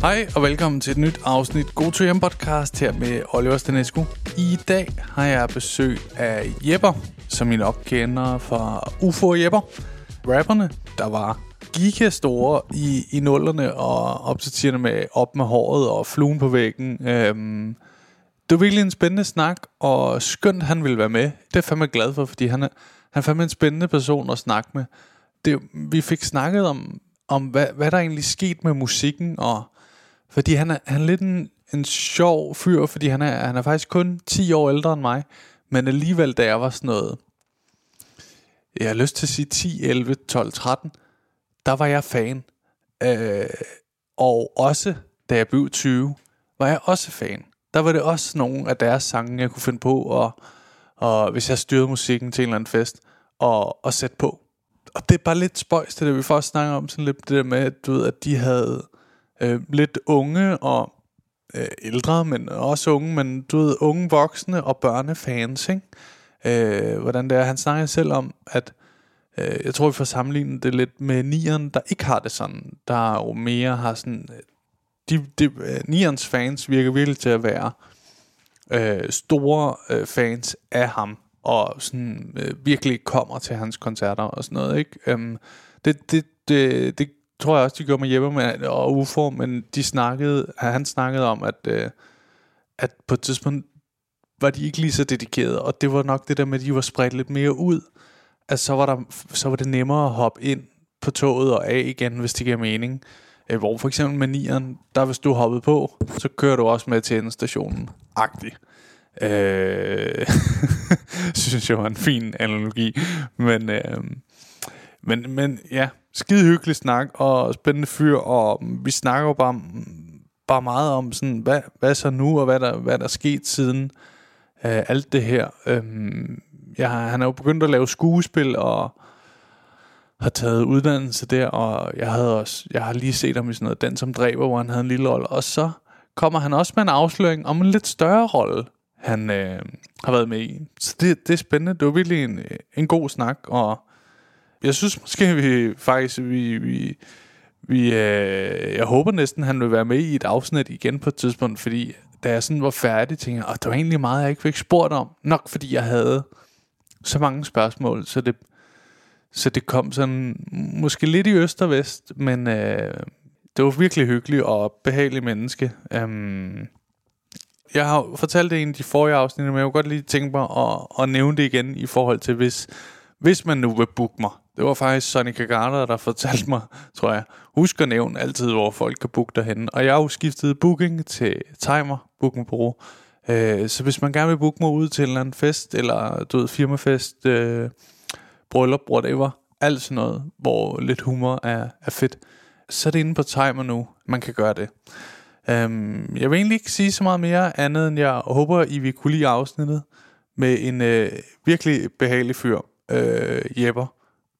Hej og velkommen til et nyt afsnit God to Hjem podcast her med Oliver Stanescu. I dag har jeg besøg af Jepper, som I nok kender fra UFO Jepper. Rapperne, der var giga store i, i nullerne og op til tiderne med op med håret og fluen på væggen. Øhm, det var virkelig en spændende snak, og skønt han ville være med. Det er fandme glad for, fordi han er, han er fandme en spændende person at snakke med. Det, vi fik snakket om, om hvad, hvad der egentlig skete med musikken, og fordi han er, han er lidt en, en sjov fyr, fordi han er, han er faktisk kun 10 år ældre end mig, men alligevel, da jeg var sådan noget, jeg har lyst til at sige 10, 11, 12, 13, der var jeg fan. Øh, og også, da jeg blev 20, var jeg også fan. Der var det også nogle af deres sange, jeg kunne finde på, og, og hvis jeg styrede musikken til en eller anden fest, og, og sætte på. Og det er bare lidt spøjs, det der vi først snakker om, sådan lidt det der med, at, du ved, at de havde øh, lidt unge og øh, ældre, men også unge, men du ved, unge voksne og børnefans, ikke? Øh, hvordan det er. Han snakker selv om, at øh, jeg tror, vi får sammenlignet det lidt med nieren, der ikke har det sådan. Der jo mere har sådan... Øh, de, de, øh, nierens fans virker virkelig til at være øh, store øh, fans af ham, og sådan øh, virkelig kommer til hans koncerter og sådan noget, ikke? Øhm, det, det, det, det tror jeg også, de gjorde med Jeppe med, og UFO, men de snakkede, han snakkede om, at, øh, at på et tidspunkt var de ikke lige så dedikerede, og det var nok det der med, at de var spredt lidt mere ud, at så var, der, så var det nemmere at hoppe ind på toget og af igen, hvis det giver mening. Øh, hvor for eksempel med nieren, der hvis du hoppede på, så kører du også med til endestationen. Agtigt. Øh, synes jeg var en fin analogi. Men, øh, men, men ja, skide hyggelig snak og spændende fyr, og vi snakker jo bare, bare meget om sådan, hvad, hvad så nu, og hvad der, hvad der er sket siden øh, alt det her. Øh, jeg, han er jo begyndt at lave skuespil, og har taget uddannelse der, og jeg havde også, jeg har lige set ham i sådan noget, Den som dræber, hvor han havde en lille rolle, og så kommer han også med en afsløring om en lidt større rolle, han øh, har været med i. Så det, det er spændende. Det var virkelig en, en god snak, og jeg synes måske, vi faktisk, vi, vi, vi øh, jeg håber næsten, han vil være med i et afsnit igen på et tidspunkt, fordi da jeg sådan var færdig, tænkte jeg, det var egentlig meget, jeg ikke fik spurgt om. Nok fordi jeg havde så mange spørgsmål, så det, så det kom sådan, måske lidt i øst og vest, men øh, det var virkelig hyggeligt og behageligt menneske. Øhm, jeg har fortalt det i en af de forrige afsnit, men jeg kunne godt lige tænke mig at, at nævne det igen i forhold til, hvis, hvis man nu vil booke mig. Det var faktisk Sonny Kagata, der fortalte mig, tror jeg, husk at nævne altid, hvor folk kan booke derhen. Og jeg har jo skiftet booking til Timer Booking Bureau. Øh, så hvis man gerne vil booke mig ud til en eller anden fest, eller du ved, firmafest, øh, bryllup, whatever, alt sådan noget, hvor lidt humor er, er fedt, så er det inde på Timer nu, man kan gøre det. Øhm, jeg vil egentlig ikke sige så meget mere andet, end jeg håber, I vil kunne lide afsnittet med en øh, virkelig behagelig fyr, øh, Jepper.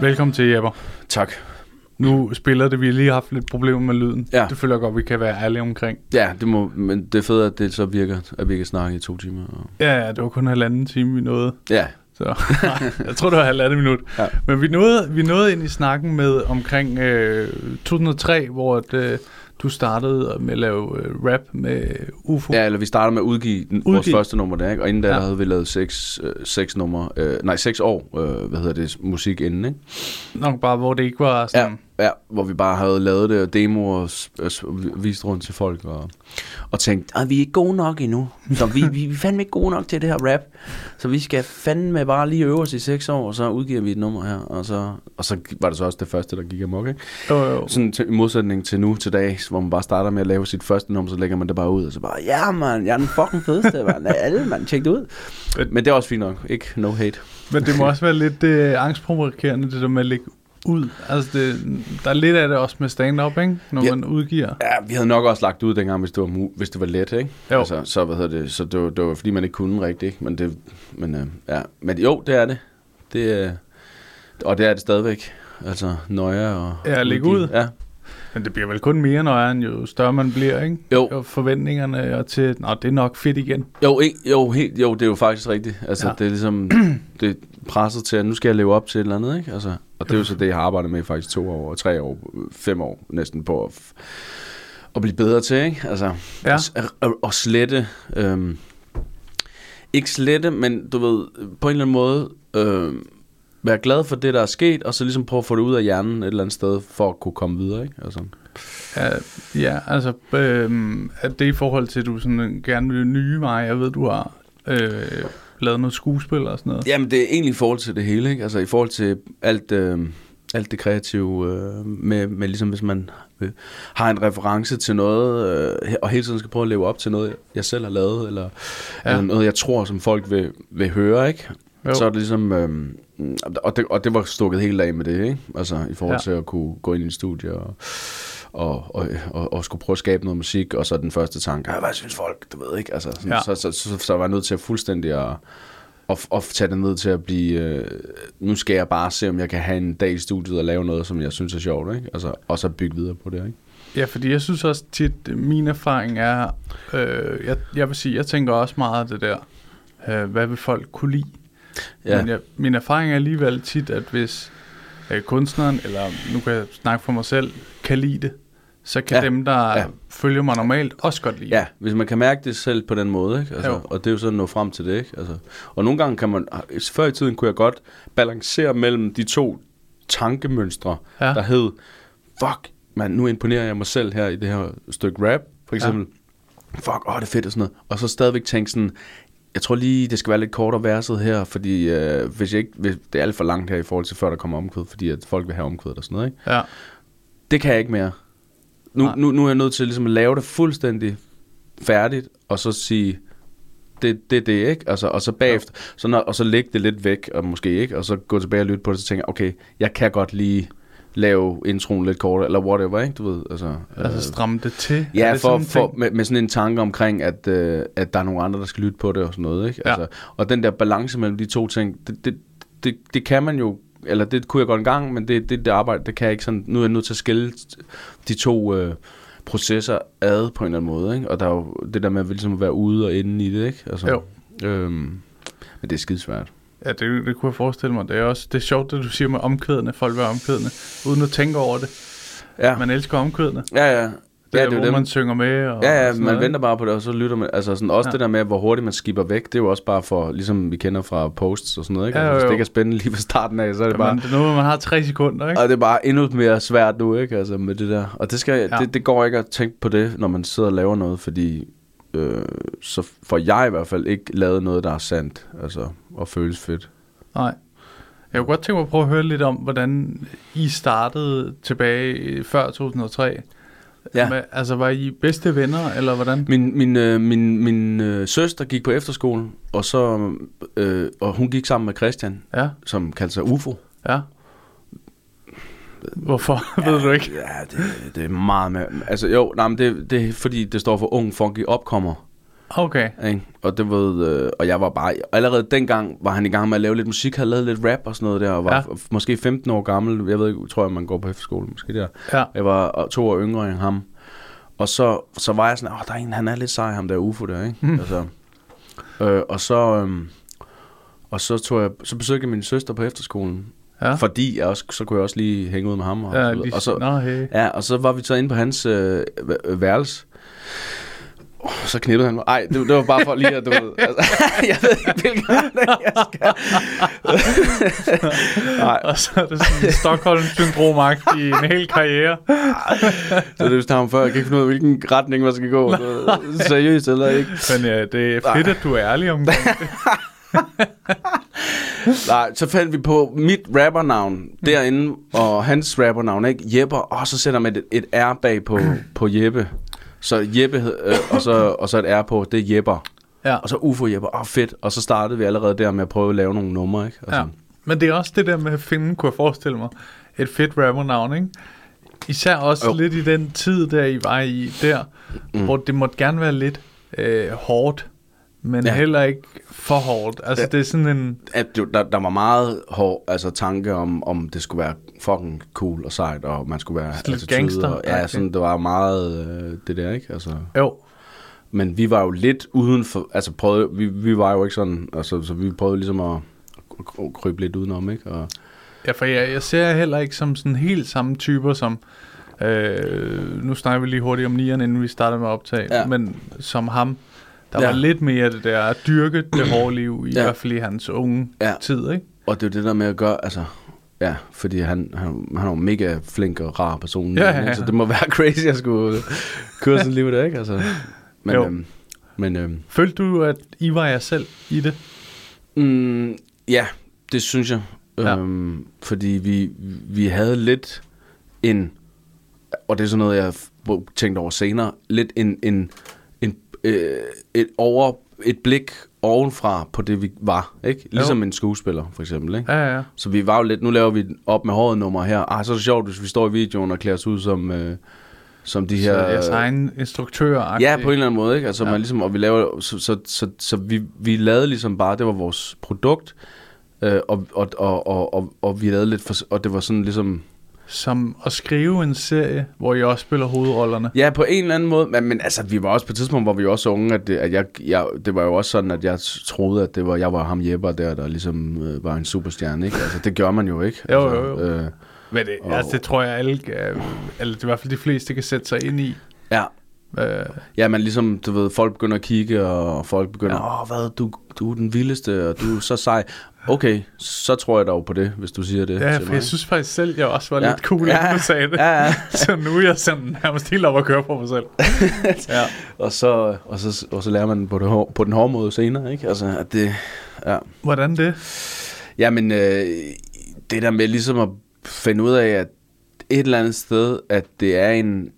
Velkommen til, Jepper. Tak. Nu spiller det, vi har lige haft lidt problemer med lyden. Ja. Det føler jeg godt, vi kan være ærlige omkring. Ja, det må, men det er fedt, at det så virker, at vi kan snakke i to timer. Og... Ja, ja, det var kun halvanden time, vi nåede. Ja, Så nej, jeg tror, det var halvandet minut. Ja. Men vi nåede, vi nåede ind i snakken med omkring øh, 2003, hvor øh, du startede med at lave øh, rap med UFO. Ja, eller vi starter med at udgive, den, vores Udgive. første nummer der, ikke? Og inden da, Ja. der havde vi lavet seks, øh, seks numre, øh, nej, seks år, øh, hvad hedder det, musik inden, ikke? Nok bare, hvor det ikke var sådan... Ja, hvor vi bare havde lavet det og demoer og og s- vist rundt til folk og, og tænkt, at vi er ikke gode nok endnu. Så vi, vi, vi er fandme ikke gode nok til det her rap. Så vi skal fandme bare lige øve os i seks år, og så udgiver vi et nummer her. Og så, og så var det så også det første, der gik amok, ikke? Jo, jo. Sådan til, i modsætning til nu til dags, hvor man bare starter med at lave sit første nummer, så lægger man det bare ud, og så bare, ja man, jeg er den fucking fedeste, man. Alle, man, tjek det ud. Men det er også fint nok, ikke no hate. Men det må også være lidt øh, angstprovokerende, det der med at lægge ud. Altså, det, der er lidt af det også med stand-up, ikke? Når Ja. man udgiver. Ja, vi havde nok også lagt ud dengang, hvis det var, mu- hvis det var let, ikke? Jo. Altså, så, hvad hedder det, så det var, det var fordi, man ikke kunne rigtigt, ikke? Men, det, men, øh, ja. men jo, det er det. det øh, og det er det stadigvæk. Altså, nøje og... Ja, lægge ud. Ja. Men det bliver vel kun mere nøjere, jo større man bliver, ikke? Jo. Og forventningerne og til, nå, det er nok fedt igen. Jo, ikke, jo, helt, jo, det er jo faktisk rigtigt. Altså, ja. det er ligesom, det er presset til, at nu skal jeg leve op til et eller andet, ikke? Altså, og det er jo så det, jeg har arbejdet med i faktisk to år, og tre år, fem år næsten på at, at blive bedre til, ikke? Altså, Ja. at, at, at slette, øhm, ikke slette, men du ved, på en eller anden måde, øhm, være glad for det, der er sket, og så ligesom prøve at få det ud af hjernen et eller andet sted, for at kunne komme videre, ikke? Altså, Ja, ja altså, øhm, at det i forhold til, at du sådan gerne vil nye veje. Jeg ved, du har øh, lavet noget skuespil og sådan noget. Jamen, det er egentlig i forhold til det hele, ikke? Altså i forhold til alt, øh, alt det kreative, øh, med, med ligesom hvis man øh, har en reference til noget, øh, og hele tiden skal prøve at leve op til noget, jeg selv har lavet, eller, Ja. eller noget, jeg tror, som folk vil, vil høre, ikke? Jo. Så er det ligesom, øh, og, det, og det var stukket helt af med det, ikke? Altså i forhold Ja. til at kunne gå ind i et studie og, og, og, og, og skulle prøve at skabe noget musik, og så den første tanke, "Ah, hvad synes folk, du ved ikke, altså, sådan, Ja. så, så, så, så, var jeg nødt til at fuldstændig at, at, at tage det ned til at blive, øh, nu skal jeg bare se, om jeg kan have en dag i studiet og lave noget, som jeg synes er sjovt, ikke? Altså, og så bygge videre på det, ikke? Ja, fordi jeg synes også tit, min erfaring er, øh, jeg, jeg vil sige, jeg tænker også meget af det der, øh, hvad vil folk kunne lide? Ja. Men jeg, min erfaring er alligevel tit, at hvis øh, kunstneren, eller nu kan jeg snakke for mig selv, kan lide det, så kan ja. Dem, der ja. Følger mig normalt, også godt lide Ja, hvis man kan mærke det selv på den måde, ikke? Altså, Jo. og det er jo sådan at nå frem til det, ikke? Altså, og nogle gange kan man, før i tiden kunne jeg godt balancere mellem de to tankemønstre, Ja. ja. der hed, fuck, man, nu imponerer jeg mig selv her i det her stykke rap, for eksempel. Ja. Fuck, åh, det er fedt og sådan noget. Og så stadigvæk tænke sådan, jeg tror lige, det skal være lidt kortere verset her, fordi øh, hvis jeg ikke, hvis, det er alt for langt her i forhold til før der kommer omkvæd, fordi at folk vil have omkvædet og sådan noget, ikke? Ja. det kan jeg ikke mere. Nu, nu, nu er jeg nødt til ligesom at lave det fuldstændig færdigt, og så sige, det det, er det ikke? Altså, og så bagefter, så når, og så lægge det lidt væk, og måske ikke, og så gå tilbage og lytte på det, så tænker jeg, okay, jeg kan godt lige lave introen lidt kortere, eller whatever, ikke? Du ved, altså... Altså stramme det til. Ja, det for, for, med, med sådan en tanke omkring, at, øh, at der er nogle andre, der skal lytte på det og sådan noget. Ikke? Ja. Altså, og den der balance mellem de to ting, det, det, det, det kan man jo, eller det kunne jeg godt en gang, men det, det, det arbejde, det kan jeg ikke sådan, nu er jeg nødt til at skille de to øh, processer ad på en eller anden måde. Ikke? Og der er jo det der med at ligesom være ude og inde i det, ikke? Altså, Jo. Øhm, men det er skidesvært. Ja, det, det kunne jeg forestille mig. Det er også det er sjovt, det du siger med omkvædene, folk have omkvædene, uden at tænke over det. Ja, Man elsker omkvædene. ja, ja. Det ja, er, jo hvor dem. man synger med. Og Ja, ja, man noget, venter bare på det, og så lytter man. Altså sådan, også Ja. ja. det der med, hvor hurtigt man skipper væk, det er jo også bare for, ligesom vi kender fra posts og sådan noget, ikke? Ja, Altså, jo, hvis det jo. ikke er spændende lige fra starten af, så er det ikke? bare... Men det er noget, man har tre sekunder, ikke? Og det er bare endnu mere svært nu, ikke? Altså med det der. Og det, skal, Ja. ja. det, det går ikke at tænke på det, når man sidder og laver noget, fordi øh, så får jeg i hvert fald ikke lavet noget, der er sandt, altså, og føles fedt. Nej. Jeg kunne godt tænke mig at prøve at høre lidt om, hvordan I startede tilbage før 2003. Ja. Med, altså, var I bedste venner, eller hvordan? Min, min, øh, min, min øh, søster gik på efterskole, og, så, øh, og hun gik sammen med Christian, Ja, som kaldte sig UFO. ja. Hvorfor, ved du ikke? Ja, det, det er meget med. Altså jo, nej, men det, det er fordi, det står for ung funky opkommer. Okay, Ikke? Og det ved, øh, og jeg var bare, allerede dengang var han i gang med at lave lidt musik, havde lavet lidt rap og sådan noget der, og var Ja. ja. måske 15 år gammel, jeg ved ikke, tror jeg, man går på efterskole måske der. ja. Jeg var øh, to år yngre end ham. Og så, så var jeg sådan, åh, der er en, han er lidt sej, ham der UFO der, ikke? Mm. Altså, øh, og så, øh, og så tog jeg, så besøgte jeg min søster på efterskolen, Ja. Fordi jeg også, så kunne jeg også lige hænge ud med ham. Og, Ja, lige, og, så, Nå, hey. ja, og så var vi så inde på hans øh, væ- værelse. Oh, så knippede han mig. Ej, det, det var bare for lige at, du ved, altså, jeg ved ikke, hvilken jeg skal. Nej, Og så er det sådan Stockholm-syndrom i en hel karriere. så det er ham før. Jeg kan ikke finde ud af, hvilken retning man skal gå. Seriøst eller ikke. Men ja, det er fedt, at du er ærlig omkring det. Nej, så fandt vi på mit rappernavn derinde, og hans rappernavn, ikke? Jepper, og så sætter man et, et R bag på, på Jeppe. Så Jeppe, øh, og, så, og så et R på, det er Jepper. Ja. Og så UFO Jepper, åh oh, fedt. Og så startede vi allerede der med at prøve at lave nogle numre, ikke? Altså, Ja. Men det er også det der med at finde, kunne jeg forestille mig, et fedt rappernavn, ikke? Især også Jo. lidt i den tid, der I var i der, mm. hvor det måtte gerne være lidt øh, hårdt, men Ja. heller ikke for hårdt. Altså, Ja. det er sådan en... at der, der var meget hård altså, tanke om, om det skulle være fucking cool og sejt, og man skulle være lidt attitude, gangster- og, Ja, sådan, det var meget øh, det der, ikke? Altså, Jo, men vi var jo lidt uden for, altså prøvede, vi, vi var jo ikke sådan, altså, så vi prøvede ligesom at, at krybe lidt udenom, ikke? Og, ja, for jeg, jeg ser heller ikke som sådan helt samme typer som... Øh, nu snakker vi lige hurtigt om nieren, inden vi starter med at optage, Ja. men som ham, der Ja. var lidt mere det der at dyrke det hårde liv, i Ja. hvert fald i hans unge Ja. tid, ikke? og det er det der med at gøre, altså, ja, fordi han, han, han er jo mega flink og rar person, Ja, ja, ja. så det må være crazy at skulle køre sådan liv der, ikke? Altså, men, Jo. øhm, men øhm, Følte du, at I var jer selv i det? Mm, ja, det synes jeg. Ja. Øhm, fordi vi, vi havde lidt en, og det er sådan noget, jeg har tænkt over senere, lidt en, en, en øh, et over et blik ovenfra på det, vi var. Ikke? Ligesom en skuespiller, for eksempel. Ikke? Ja, ja. Så vi var jo lidt, nu laver vi op med håret nummer her. Ah, så er det sjovt, hvis vi står i videoen og klæder os ud som, øh, som de Så her... jeres egen instruktør Ja, på en eller anden måde, ikke? Altså, ja. Ja. man ligesom, og vi laver, så, så, så, så vi, vi lavede ligesom bare, det var vores produkt, øh, og, og, og, og, og, og vi lavede lidt, for, og det var sådan ligesom, Som at skrive en serie, hvor I også spiller hovedrollerne. ja, på en eller anden måde, men, men altså, vi var også på et tidspunkt, hvor vi var også unge, at, det, at jeg, jeg, det var jo også sådan, at jeg troede, at det var, jeg var ham Jepper der, der ligesom øh, var en superstjerne, ikke? Altså, det gør man jo ikke. Jo, altså, jo, jo. Øh, Men det, Og- altså, det tror jeg alle, eller i hvert fald de fleste kan sætte sig ind i. ja, Øh, Ja, men ligesom, du ved, folk begynder at kigge, og folk begynder, åh, ja. hvad, du, du er den vildeste, og du er så sej. Okay, så tror jeg dog på det, hvis du siger det ja, for mig. jeg synes faktisk selv, jeg også var Ja. lidt cool, ja. du sagde det. Ja, ja. Så nu er jeg sådan nærmest helt op at køre på mig selv. ja. Og så, og, så, og så lærer man på, det hår, på den hårde måde senere, ikke? Altså, at det, ja. Hvordan det? Jamen, øh, det der med ligesom at finde ud af, at et eller andet sted, at det er en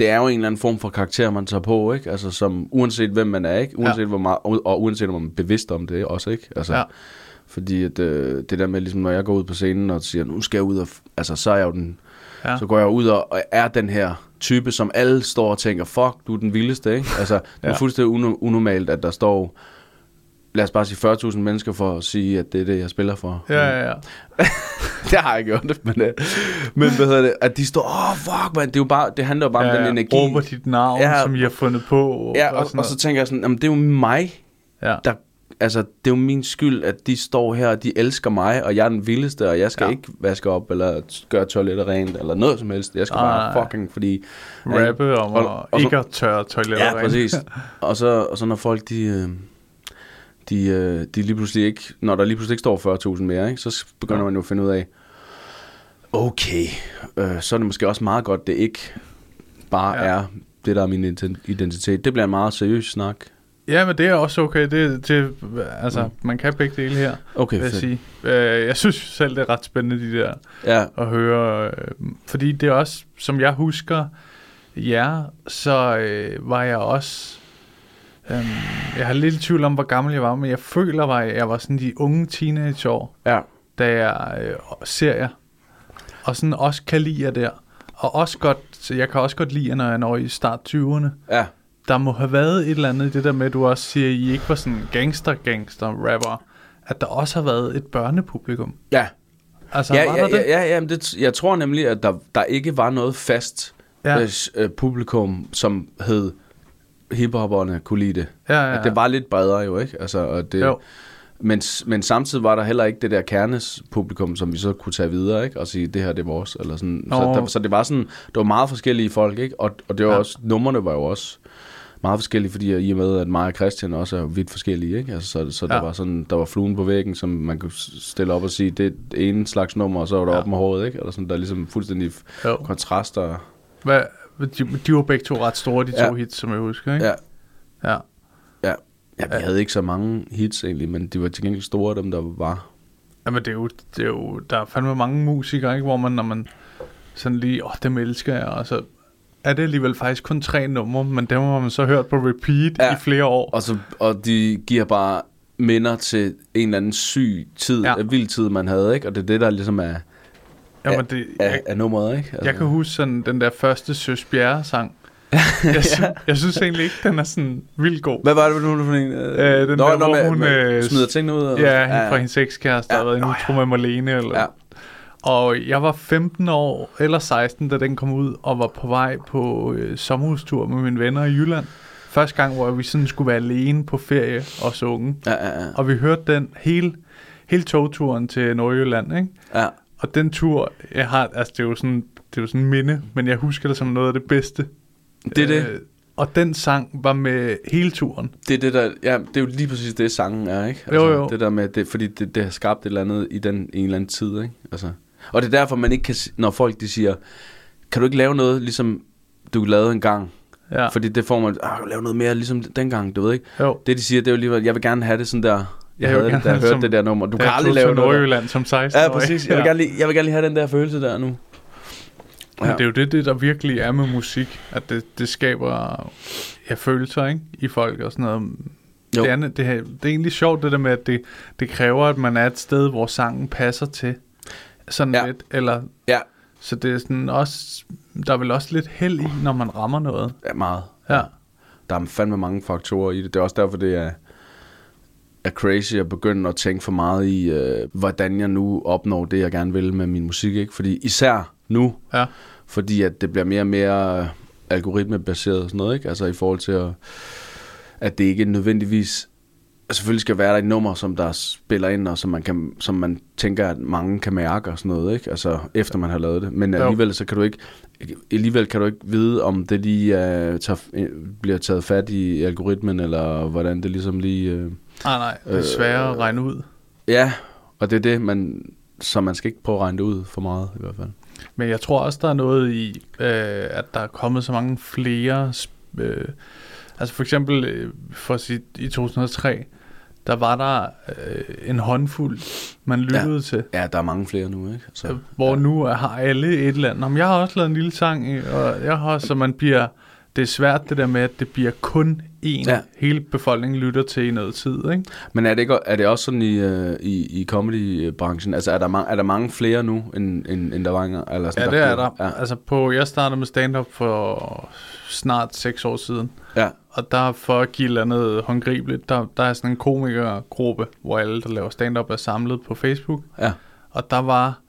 det er jo en eller anden form for karakter, man tager på, ikke? Altså, som, uanset hvem man er, ikke? Uanset ja. hvor meget, og uanset om man er bevidst om det også, ikke? Altså, Ja. Fordi at, øh, det der med, ligesom, når jeg går ud på scenen og siger, nu skal jeg ud og, altså, så er jeg jo den, ja. Så går jeg ud og, og er den her type, som alle står og tænker, fuck, du er den vildeste, ikke? Altså, det er Ja. fuldstændig uno- unormalt, at der står, lad os bare sige 40.000 mennesker for at sige, at det er det, jeg spiller for. Ja, ja, ja. det har jeg gjort det, men, øh, men hvad hedder det, at de står, åh, oh, fuck, man, det, er jo bare, det handler jo bare ja, om den ja. energi. Råber dit navn, Ja. ja. som I har fundet på. Ja, og, sådan og så tænker jeg sådan, jamen, det er jo mig, ja. der, altså, det er jo min skyld, at de står her, og de elsker mig, og jeg er den vildeste, og jeg skal ja. Ja. ikke vaske op, eller gøre toilettet rent, eller noget som helst. Jeg skal bare Nej. fucking, fordi... Rappe om Og- og, og ikke at tørre toiletter Ja, rent. præcis. og, så, og så når folk, de... øh, De, øh, de lige pludselig ikke, når der lige pludselig ikke står 40.000 mere, ikke, så begynder man jo at finde ud af, okay, øh, så er det måske også meget godt, det ikke bare ja. Er det, der er min ident- identitet. Det bliver en meget seriøs snak. Ja, men det er også okay. Det, det, altså, mm. man kan begge dele her, Okay, vil jeg fedt. sige. Øh, jeg synes selv, det er ret spændende, de der Ja, at høre. Øh, fordi det er også, som jeg husker jer, så øh, var jeg også... Øh, jeg har lidt tvivl om, hvor gammel jeg var, men jeg føler, at jeg var sådan de unge teenageår, ja, da jeg øh, ser jer. Og sådan også kan lide jer der. Og også godt, så jeg kan også godt lide jer, når jeg når i start 20'erne. ja. Der må have været et eller andet i det der med, at du også siger, at I ikke var sådan gangster-gangster-rapper. At der også har været et børnepublikum. Ja, Altså, ja, var ja, der det? ja, ja, ja men det, jeg tror nemlig, at der, der ikke var noget fast Ja. ja. øh, publikum, som hed hiphopperne kunne lide det. Ja, ja, At det var lidt bredere jo, ikke? Altså, og det, Jo. Men, men samtidig var der heller ikke det der kernes publikum, som vi så kunne tage videre, ikke? Og sige, det her det er vores, eller sådan. Så, der, så det var sådan, det var meget forskellige folk, ikke? Og, og det var Ja. ja. også, numrene var jo også meget forskellige, fordi i og med, at mig og Christian også er vidt forskellige, ikke? Altså, så så Ja. der var sådan, der var fluen på væggen, som man kunne stille op og sige, det er ene slags nummer, og så var der Ja. ja. op med håret, ikke? Eller sådan, der er ligesom fuldstændig Jo. kontraster. Hvad, de, de var begge to ret store, de to Ja. hits, som jeg husker, ikke? Ja, ja. ja. Ja, vi havde ikke så mange hits egentlig, men de var til gengæld store, dem der var. Jamen, det er, jo, det er jo, der er fandme mange musikere, ikke? Hvor man, når man sådan lige, åh, dem elsker jeg, og så er det alligevel faktisk kun tre numre, men dem har man så hørt på repeat ja. Ja. i flere år. Og, så, og de giver bare minder til en eller anden syg tid, Ja. ja. vild tid, man havde, ikke? Og det er det, der ligesom er, Jamen, det, er, jeg, er nummeret, ikke? Altså, jeg kan huske sådan den der første Søs Bjerre-sang. Jeg, sy- jeg synes egentlig ikke, den er sådan vildt god. Hvad var det nu for en? Øh, den der, hvor hun, øh, smider tingene ud? Og, Ja, hende fra hendes ekskæreste, der Ja. har været inde Nå, tro med Marlene. Eller. Ja. Og jeg var 15 år, eller 16, da den kom ud, og var på vej på øh, sommerhustur med mine venner i Jylland. Første gang, hvor vi sådan skulle være alene på ferie, os unge. Ja, ja, ja. Og vi hørte den hele, hele togturen til Nordjylland, ikke? ja. Og den tur, jeg har, altså det er jo sådan, det er jo sådan minde, men jeg husker det som noget af det bedste. Det er det. Øh, og den sang var med hele turen. Det er det der, ja, det er jo lige præcis det, sangen er, ikke? Altså, Jo, jo. Det der med, det, fordi det, det har skabt et eller andet i den en eller anden tid, ikke? Altså. Og det er derfor, man ikke kan, når folk de siger, kan du ikke lave noget, ligesom du lavede en gang? Ja. Fordi det får man, ah, lave noget mere ligesom dengang, du ved ikke? Jo. Det de siger, det er jo lige, jeg vil gerne have det sådan der, jeg, havde det, da jeg hørte det der nummer. Du kan aldrig lave noget. Nordjylland som 16 Ja, præcis. Jeg vil, Ja. gerne lige, jeg vil gerne lige have den der følelse der nu. Men det er jo det, det, der virkelig er med musik, at det, det skaber ja, følelser ikke? i folk og sådan noget. Jo. Det er, det, er, det er egentlig sjovt det der med, at det, det kræver, at man er et sted, hvor sangen passer til. Sådan Ja. lidt, eller... Ja. Så det er sådan også... Der er vel også lidt held i, når man rammer noget. Ja, meget. Ja. Der er fandme mange faktorer i det. Det er også derfor, det er, er crazy at begynde at tænke for meget i, øh, hvordan jeg nu opnår det, jeg gerne vil med min musik. Ikke? Fordi især nu, Ja. fordi at det bliver mere og mere øh, algoritmebaseret og sådan noget. Ikke? Altså i forhold til, at, at det ikke nødvendigvis selvfølgelig skal være der et nummer, som der spiller ind, og som man, kan, som man tænker, at mange kan mærke og sådan noget, ikke? Altså, efter man har lavet det. Men alligevel, så kan du ikke, alligevel kan du ikke vide, om det lige uh, tager, øh, bliver taget fat i algoritmen, eller hvordan det ligesom lige... Uh, Nej, nej. Det er sværere at regne ud. ja, og det er det, man, så man skal ikke prøve at regne det ud for meget, i hvert fald. Men jeg tror også, der er noget i, øh, at der er kommet så mange flere... Øh, altså for eksempel, øh, for at sige, i 2003, der var der øh, en håndfuld, man lyttede ja. til. Ja, der er mange flere nu, ikke? Så, Øh, Hvor nu har alle et eller andet. Nå, men jeg har også lavet en lille sang, og jeg har også, så man bliver... Det er svært det der med, at det bliver kun én. Ja. Ja. Hele befolkningen lytter til i noget tid, ikke? Men er det, ikke, er det også sådan i, øh, i, i comedy-branchen? Altså, er der, ma- er der mange flere nu, end, end, end der var engang? Eller Ja, sådan, det er bliver- der. Altså på, jeg startede med stand-up for snart seks år siden. Ja, Og der for at give et eller andet håndgribeligt, der, der er sådan en komikergruppe, hvor alle, der laver stand-up, er samlet på Facebook. ja, Og der var,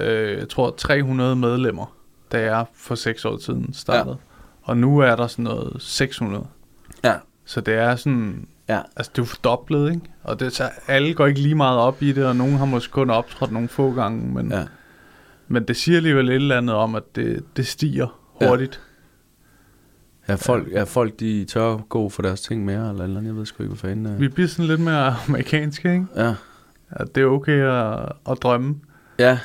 øh, jeg tror, 300 medlemmer, da jeg for seks år siden startede. Ja. Og nu er der sådan noget 600. ja, Så det er sådan, ja. altså det er fordoblet, ikke? Og det, så alle går ikke lige meget op i det, og nogen har måske kun optrådt nogle få gange, men, ja. men det siger alligevel et eller andet om, at det, det stiger hurtigt. Ja, folk, ja, folk de tør gå for deres ting mere, eller, eller andet. jeg ved sgu ikke, hvad fanden er. Vi bliver sådan lidt mere amerikanske, ikke? Ja, At det er okay at, at drømme. ja,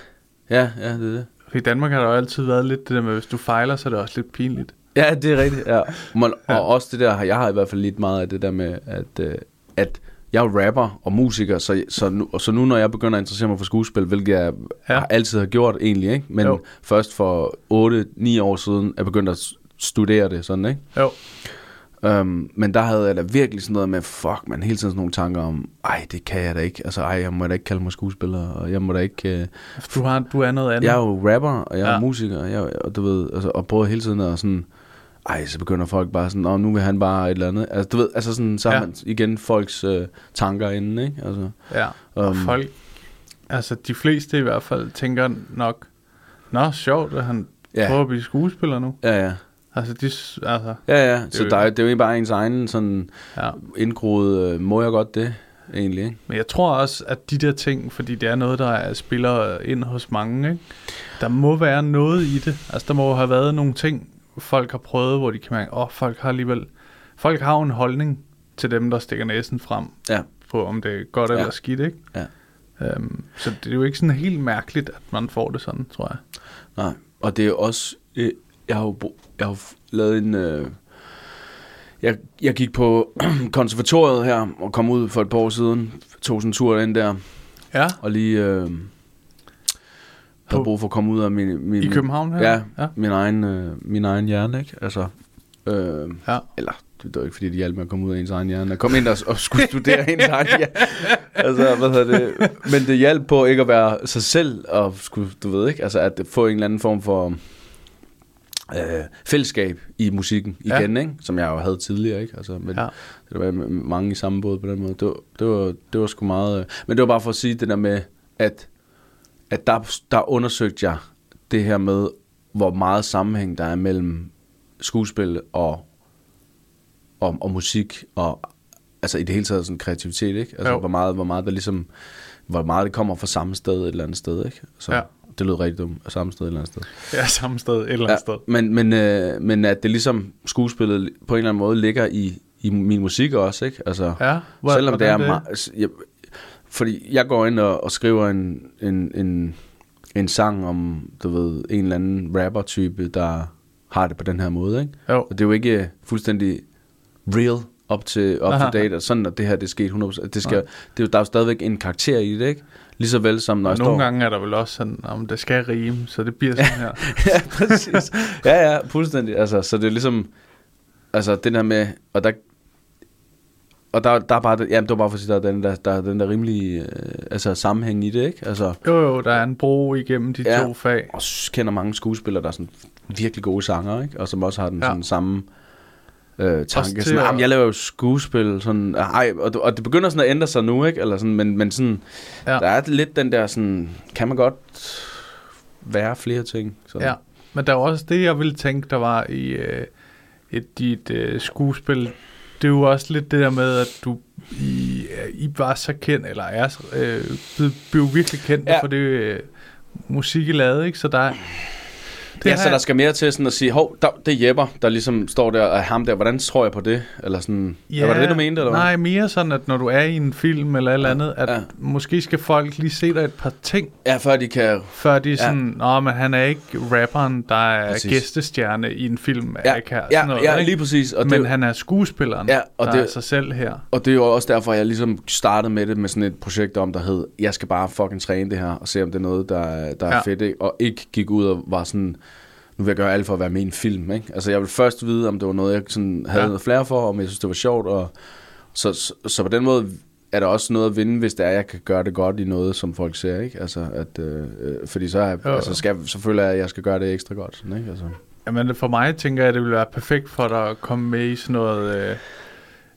ja, ja, det er det. For i Danmark har der jo altid været lidt det der med, hvis du fejler, så er det også lidt pinligt. Ja, det er rigtigt, ja. Man, og også det der, jeg har i hvert fald lidt meget af det der med, at, øh, at jeg er rapper og musiker, så, så, nu, og så nu når jeg begynder at interessere mig for skuespil, hvilket jeg Ja. altid har gjort egentlig, ikke? men Jo. først for 8-9 år siden er jeg begyndt at studere det sådan, ikke? Jo. Um, men der havde jeg da virkelig sådan noget med, fuck man, hele tiden sådan nogle tanker om, ej, det kan jeg da ikke, altså ej, jeg må da ikke kalde mig skuespiller, og jeg må da ikke, uh, Du, har, du er noget andet. jeg er jo rapper, og jeg er Ja. ja. musiker, og, jeg, og du ved, altså, og prøver hele tiden at sådan, ej, så begynder folk bare sådan, Nå, nu vil han bare et eller andet. Altså, du ved, altså sådan, så Ja. man igen folks øh, tanker inden, ikke? Altså, Ja, og Um. folk, altså de fleste i hvert fald, tænker nok, Nå, sjovt, at han ja. Prøver at blive skuespiller nu. ja, ja. Altså, de, altså, Ja, ja, så jo- der, er- det er jo ikke bare ens egen sådan ja. indgroet, øh, må jeg godt det? egentlig. Ikke? Men jeg tror også, at de der ting, fordi det er noget, der er, spiller ind hos mange, ikke? der må være noget i det. Altså, der må have været nogle ting, folk har prøvet, hvor de kan mærke, åh, oh, folk har alligevel... Folk har jo en holdning til dem, der stikker næsen frem Ja. på, om det er godt Ja. eller skidt, ikke? Ja. Um, så det er jo ikke sådan helt mærkeligt, at man får det sådan, tror jeg. Nej, og det er også... Øh, jeg har jo, bro- jeg har lavet en... Øh, jeg, jeg gik på konservatoriet her, og kom ud for et par år siden. Tog sådan en tur ind der, Ja, og lige... Øh, havde brug for at komme ud af min... min i København her? Ja, ja. min egen, øh, min egen hjerne, ikke? Altså, øh, ja. eller det var ikke fordi, det hjalp med at komme ud af ens egen hjerne. At komme ind og, og skulle studere ens egen hjerne. Altså, hvad hedder det? Men det hjalp på ikke at være sig selv, og skulle, du ved ikke, altså at få en eller anden form for øh, fællesskab i musikken Ja. igen, ikke? Som jeg jo havde tidligere, ikke? Altså, men Ja. ja. det var mange i samme båd på den måde. Det var, det var, det var sgu meget... Øh, men det var bare for at sige det der med, at, at der, der undersøgte jeg det her med, hvor meget sammenhæng der er mellem skuespil og, og, og musik, og altså i det hele taget sådan kreativitet, ikke? Altså Jo. hvor meget, hvor meget der ligesom, hvor meget det kommer fra samme sted et eller andet sted, ikke? Så Ja. det lød rigtig dumt, samme sted et eller andet sted. Ja, samme sted, et eller andet sted. men, men, øh, men at det ligesom skuespillet på en eller anden måde ligger i, i min musik også, ikke? Altså, Ja, hvor- selvom det er hvordan meget... Jeg, fordi jeg går ind og, og skriver en, en, en, en sang om, du ved, en eller anden rapper-type, der har det på den her måde, ikke? Jo. Og det er jo ikke øh, fuldstændig real up til up to date, og sådan at det her det er sket 100%. Det skal, det er jo, der er jo stadigvæk en karakter i det, ikke? Lige så vel som når jeg Nogle står... gange er der vel også sådan, om det skal rime, så det bliver sådan her. ja, præcis. Ja, ja, fuldstændig. Altså, så det er ligesom, altså det der med, og der, og der, der er bare, det, jamen det var bare for at sige, der er den der, der, er den der rimelige, øh, altså sammenhæng i det, ikke? Altså, Jo, jo, der er en bro igennem de Ja. to fag. og kender mange skuespillere, der er sådan virkelig gode sanger, ikke? Og som også har den Ja. sådan samme øh, tanke. Sådan, at... jeg laver jo skuespil, sådan, ej, og, det- og det begynder sådan at ændre sig nu, ikke? Eller sådan, men, men sådan, Ja. ja. der er lidt den der sådan, kan man godt være flere ting? Så. Ja, men der er også det, jeg ville tænke, der var i øh, et, dit øh, skuespil. Det er jo også lidt det der med, at du I, øh, I var så kendt, eller er øh, blev virkelig kendt ja. For det øh, musik, I lavede, ikke? Så der er... Det ja, så der skal mere til sådan at sige, hov, der, det er Jepper, der ligesom står der, og ham der, hvordan tror jeg på det? Eller sådan, ja, var det det, du mente, eller? Nej, mere sådan, at når du er i en film eller et eller andet, at ja. Ja. måske skal folk lige se dig et par ting, Ja, før de kan... før de er Ja. sådan, nå, men han er ikke rapperen, der er Præcis. gæstestjerne i en film, Ja, er ikke her, ja, sådan noget, ja ikke? lige præcis. Og men det, han er skuespilleren, Ja, og der det- er sig selv her. Og det er jo også derfor, jeg ligesom startede med det med sådan et projekt om, der hed, jeg skal bare fucking træne det her, og se om det er noget, der, er- der er Ja. fedt, ikke? Og ikke gik ud og var sådan, nu vil jeg gøre alt for at være med i en film, ikke? Altså jeg vil først vide, om det var noget, jeg sådan havde Ja. noget flere for, om jeg synes, det var sjovt, og så, så, så på den måde er der også noget at vinde, hvis det er, jeg kan gøre det godt i noget, som folk ser, ikke? Altså, at, øh, øh, fordi så, er, Jo, altså, skal, så føler jeg, at jeg skal gøre det ekstra godt, sådan, ikke? Altså. Jamen for mig tænker jeg, at det ville være perfekt for dig at komme med i sådan noget, øh,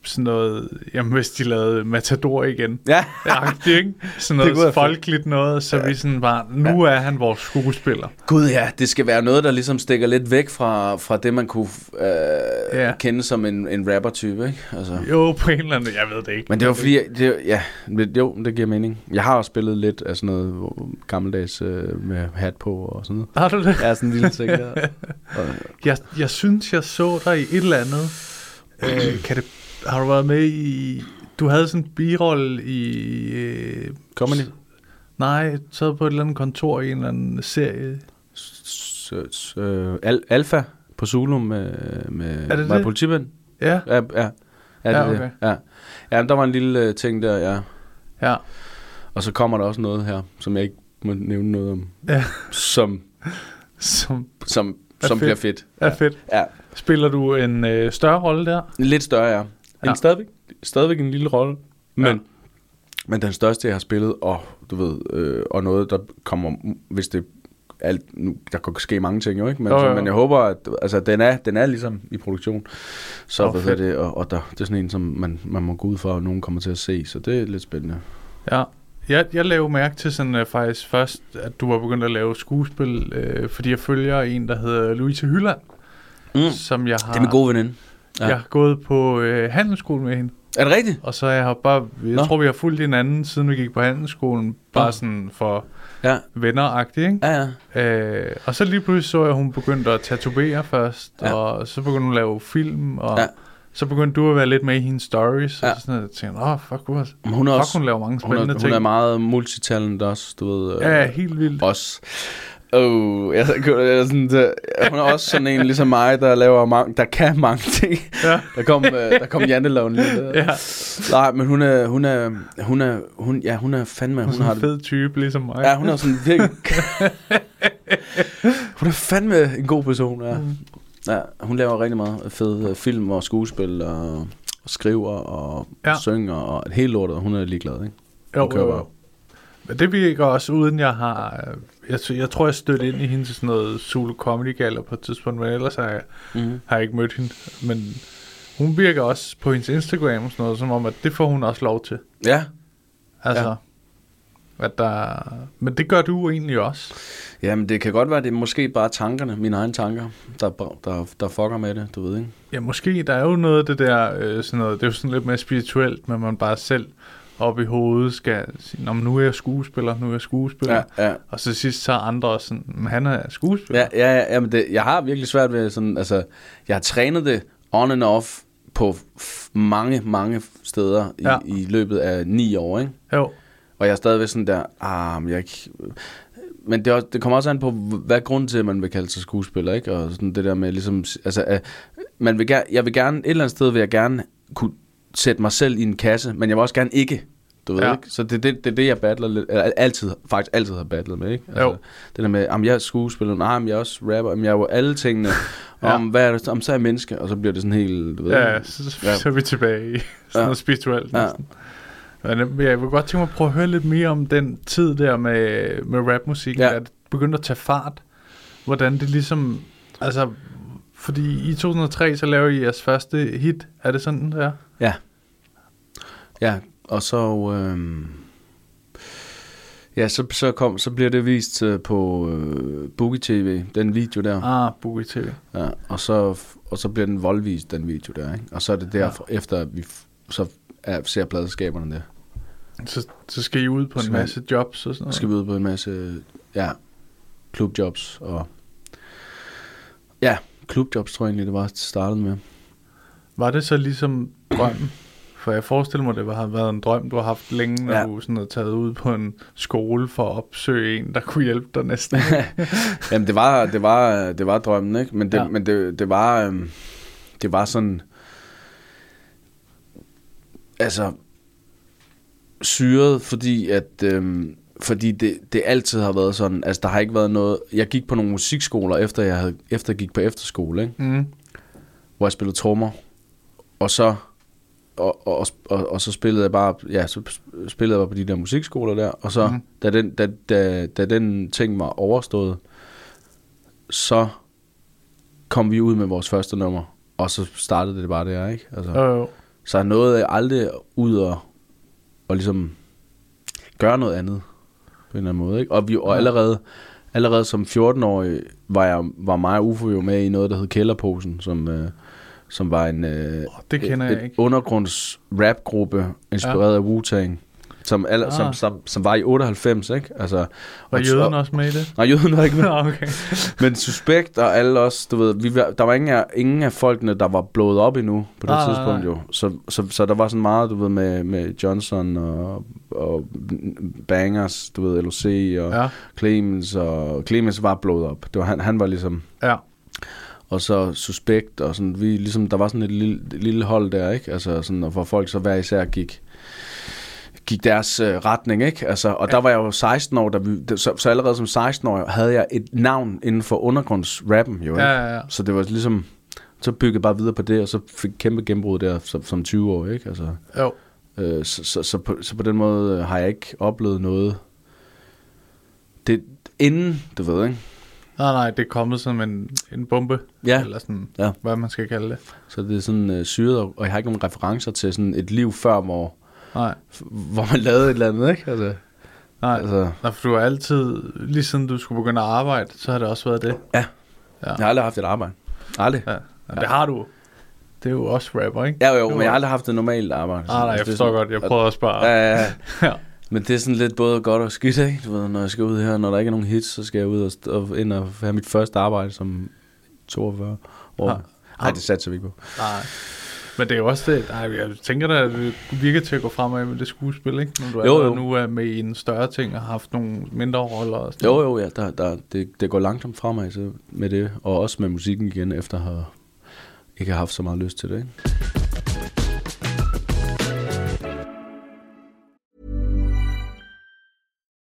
sådan noget, jamen hvis de lavede Matador igen. Ja, Ja, ikke? Sådan Det noget fedt. folkeligt noget, så vi sådan bare, nu er han vores skuespiller. Gud ja, det skal være noget, der ligesom stikker lidt væk fra, fra det, man kunne øh, Ja. ja. kende som en, en rapper-type, ikke? Altså. Jo, på en eller anden, jeg ved det ikke. Men det var fordi, det, ja, det, jo, det giver mening. Jeg har også spillet lidt af sådan noget gammeldags øh, med hat på og sådan noget. Har du det? Ja, sådan en lille ting der. Og, Jeg, jeg synes, jeg så dig i et eller andet. Øh, kan det, har du været med i... Du havde sådan en birolle i... Øh, Comedy. nej, sad på et eller andet kontor i en eller anden serie. S- s- øh, al, Alfa på Zulu med, med Er det var det? politimand. Ja, Ja, ja. Ja, det, Ja, ja, okay. ja. ja, der var en lille øh, ting der, ja. ja. Og så kommer der også noget her, som jeg ikke må nævne noget om, Ja, som, som som, som fedt. bliver fedt. er fedt. Ja, Spiller du en øh, større rolle der? lidt større, ja. Ja. En stadigvæk, stadigvæk en lille rolle, men, Ja. ja. men den største, jeg har spillet, og du ved, øh, og noget, der kommer, hvis det alt, nu, der kan ske mange ting jo, ikke? Men, så, jo. men jeg håber, at altså, den, er, den er ligesom i produktion. Så oh, hvad det, og, og der, det er sådan en, som man, man må gå ud for, og nogen kommer til at se, så det er lidt spændende. Ja. Jeg, jeg lavede mærke til sådan uh, faktisk først, at du var begyndt at lave skuespil, øh, fordi jeg følger en, der hedder Louise Hylland, Mm. som jeg har, Det er min gode veninde. Jeg Ja. har gået på øh, handelsskole med hende. Er det rigtigt? Og så jeg har bare, jeg Nå. tror, vi har fulgt hinanden, siden vi gik på handelsskolen. Bare Nå. sådan for Ja. venneragtigt, ikke? Ja, ja. Øh, og så lige pludselig så jeg, at hun begyndte at tatovere først, Ja. og så begyndte hun at lave film, og Ja. så begyndte du at være lidt med i hendes stories, Ja. og så sådan, noget. jeg tænkte, åh, fuck, hun, Men Hun fuck, også, hun laver mange hun spændende er, ting. hun er meget multitalent også, du ved. øh, Ja, helt vildt. Også. Oh, jeg, jeg, sådan, der, hun er også sådan en ligesom mig, der laver mange, der kan mange ting. Ja. Der kom, øh, der kom janteloven lige der. Ja, Nej, men hun er, hun er, hun er, hun, ja, hun er fandme, hun er hun har en det. fed type, ligesom mig. Ja, hun er sådan virkelig... hun er fandme en god person, ja. Mm. ja hun laver rigtig meget fed øh, film og skuespil og, og skriver og ja. Synger og et helt lort, og hun er ligeglad, ikke? Jo, Hun kører jo, bare. jo. Men det virker også, uden jeg har... Jeg, jeg tror, jeg stødte ind i hende til sådan noget Zulu Comedy Gala på et tidspunkt, men ellers har jeg, Mm-hmm. har jeg ikke mødt hende. Men hun virker også på hendes Instagram og sådan noget, som om, at det får hun også lov til. Ja, Altså, ja. at der... Men det gør du egentlig også. Jamen, det kan godt være, det er måske bare tankerne, mine egne tanker, der, der, der fucker med det, du ved, ikke? Ja, måske. Der er jo noget af det der, øh, sådan noget, det er jo sådan lidt mere spirituelt, men man bare selv op i hovedet skal sige, Nå, men nu er jeg skuespiller, nu er jeg skuespiller. ja. Og så sidst så er andre også sådan, men han er skuespiller. Ja, ja, ja jamen det, jeg har virkelig svært ved sådan, altså, jeg har trænet det on and off på mange, mange steder i, Ja. i løbet af ni år, ikke? Jo, Og jeg er stadigvæk sådan der, ah, men jeg ikke... Men det, også- det kommer også an på, hvad grunden til, at man vil kalde sig skuespiller, ikke? Og sådan det der med ligesom, altså, uh, man vil gerne, jeg vil gerne, et eller andet sted vil jeg gerne kunne sætte mig selv i en kasse, men jeg vil også gerne ikke, du ved Ja. ikke? Så det er det, det, det, jeg battler lidt, eller altid, faktisk altid har battlet med, ikke? Altså, Jo. Det der med, om jeg er skuespiller, nej, men jeg er også rapper, om jeg er jo alle tingene, Ja. om hvad er det, om så er jeg menneske, og så bliver det sådan helt, du ved ja, så, Ja. så er vi tilbage i sådan Ja. noget spirituelt Ja. næsten. Men jeg vil godt tænke mig at prøve at høre lidt mere om den tid der med, med rapmusikken, Ja. det begyndte at tage fart. Hvordan det ligesom, altså, fordi i 2003, så lavede I jeres første hit. Er det sådan, der? Ja. Ja, og så... Øhm, ja, så, så, kom, så bliver det vist øh, på øh, Boogie TV, den video der. Ah, Boogie TV. Ja, og, så, og så bliver den voldvist, den video der. Ikke? Og så er det derfor, ja. efter at vi så er, ser pladeskaberne der. Så, så skal I ud på en Så- masse jobs og sådan Så noget. skal vi ud på en masse ja, klubjobs og... Ja, klubjobs tror jeg egentlig, det var startet med. Var det så ligesom drømmen? For jeg forestiller mig, det var, har været en drøm, du har haft længe, når Ja. du sådan har taget ud på en skole for at opsøge en, der kunne hjælpe dig næsten. Jamen det var det var det var drømmen, ikke? Men det Ja. men det det var øhm, det var sådan altså syret, fordi at øhm, fordi det, det altid har været sådan, altså der har ikke været noget, jeg gik på nogle musikskoler, efter jeg, havde, efter jeg gik på efterskole, ikke? mm. hvor jeg spillede trommer, og så, og, og, og, og så spillede jeg bare, ja, så spillede jeg bare på de der musikskoler der, og så, mm. Mhm. da, den, da, da, da den ting var overstået, så kom vi ud med vores første nummer, og så startede det bare der, ikke? Altså, Øh, så jeg nåede aldrig ud og, og ligesom gøre noget andet på en eller anden måde. Ikke? Og, vi, og allerede, allerede som 14-årig var, jeg, var mig og Ufo jo med i noget, der hed Kælderposen, som, øh, som var en øh, det kender et, jeg ikke. undergrunds rapgruppe inspireret ja. af Wu-Tang. Som, alle, Ah. som, som, som, var i 98, ikke? Altså, Var og- jøden og- også med i det? Nej, jøden var ikke med. Nå, okay. Men Suspekt og alle os, du ved, vi, der var ingen af, ingen af folkene, der var blået op endnu på det Nej, nej, tidspunkt jo. Så, så, så der var sådan meget, du ved, med, med Johnson og, og Bangers, du ved, LOC og. Ja, Clemens, og Clemens var blået op. Det var, han, han var ligesom, ja. Og så Suspekt, og sådan, vi ligesom, der var sådan et lille, et lille hold der, ikke? Altså sådan, og hvor folk så hver især gik, gik deres øh, retning, ikke? Altså, og ja. der var jeg jo 16 år, da vi, så, så allerede som 16 år havde jeg et navn inden for undergrundsrappen, jo, ikke? Ja, ja, ja. Så det var ligesom, så byggede bare videre på det, og så fik kæmpe gennembrud der som, som 20 år, ikke? Altså, Jo. øh, så, så, så, på, så på den måde øh, har jeg ikke oplevet noget. Det, inden, du ved, ikke? Nej, nej, det er kommet som en, en bombe. Ja. Eller sådan, Ja. hvad man skal kalde det. Så det er sådan øh, syret, og jeg har ikke nogen referencer til sådan et liv før, hvor, Nej, hvor man lavede et eller andet, ikke? Altså, nej. altså, Nej, for du har altid, lige siden du skulle begynde at arbejde, så har det også været det. Ja. Ja, jeg har aldrig haft et arbejde. Aldrig. ja. ja. det har du. det er jo også rapper, ikke? Ja, jo, Det men jeg har aldrig haft et normalt arbejde. Ah, nej, jeg Altså, forstår godt. Jeg prøver at spørge. Ja, ja, ja. Ja. Men det er sådan lidt både godt og skidt, ikke? Du ved, når jeg skal ud her, når der ikke er nogen hits, så skal jeg ud og, og ind og have mit første arbejde som 42 år. Nej, det satser vi ikke på. Nej. Men det er jo også det, nej, jeg tænker da, at det virker til at gå fremad med det skuespil, ikke? Når du Jo, jo, jo. nu er med i en større ting og har haft nogle mindre roller og sådan Jo, jo, ja, der, der, det, det går langsomt fremad så med det, og også med musikken igen, efter at have ikke har haft så meget lyst til det, ikke?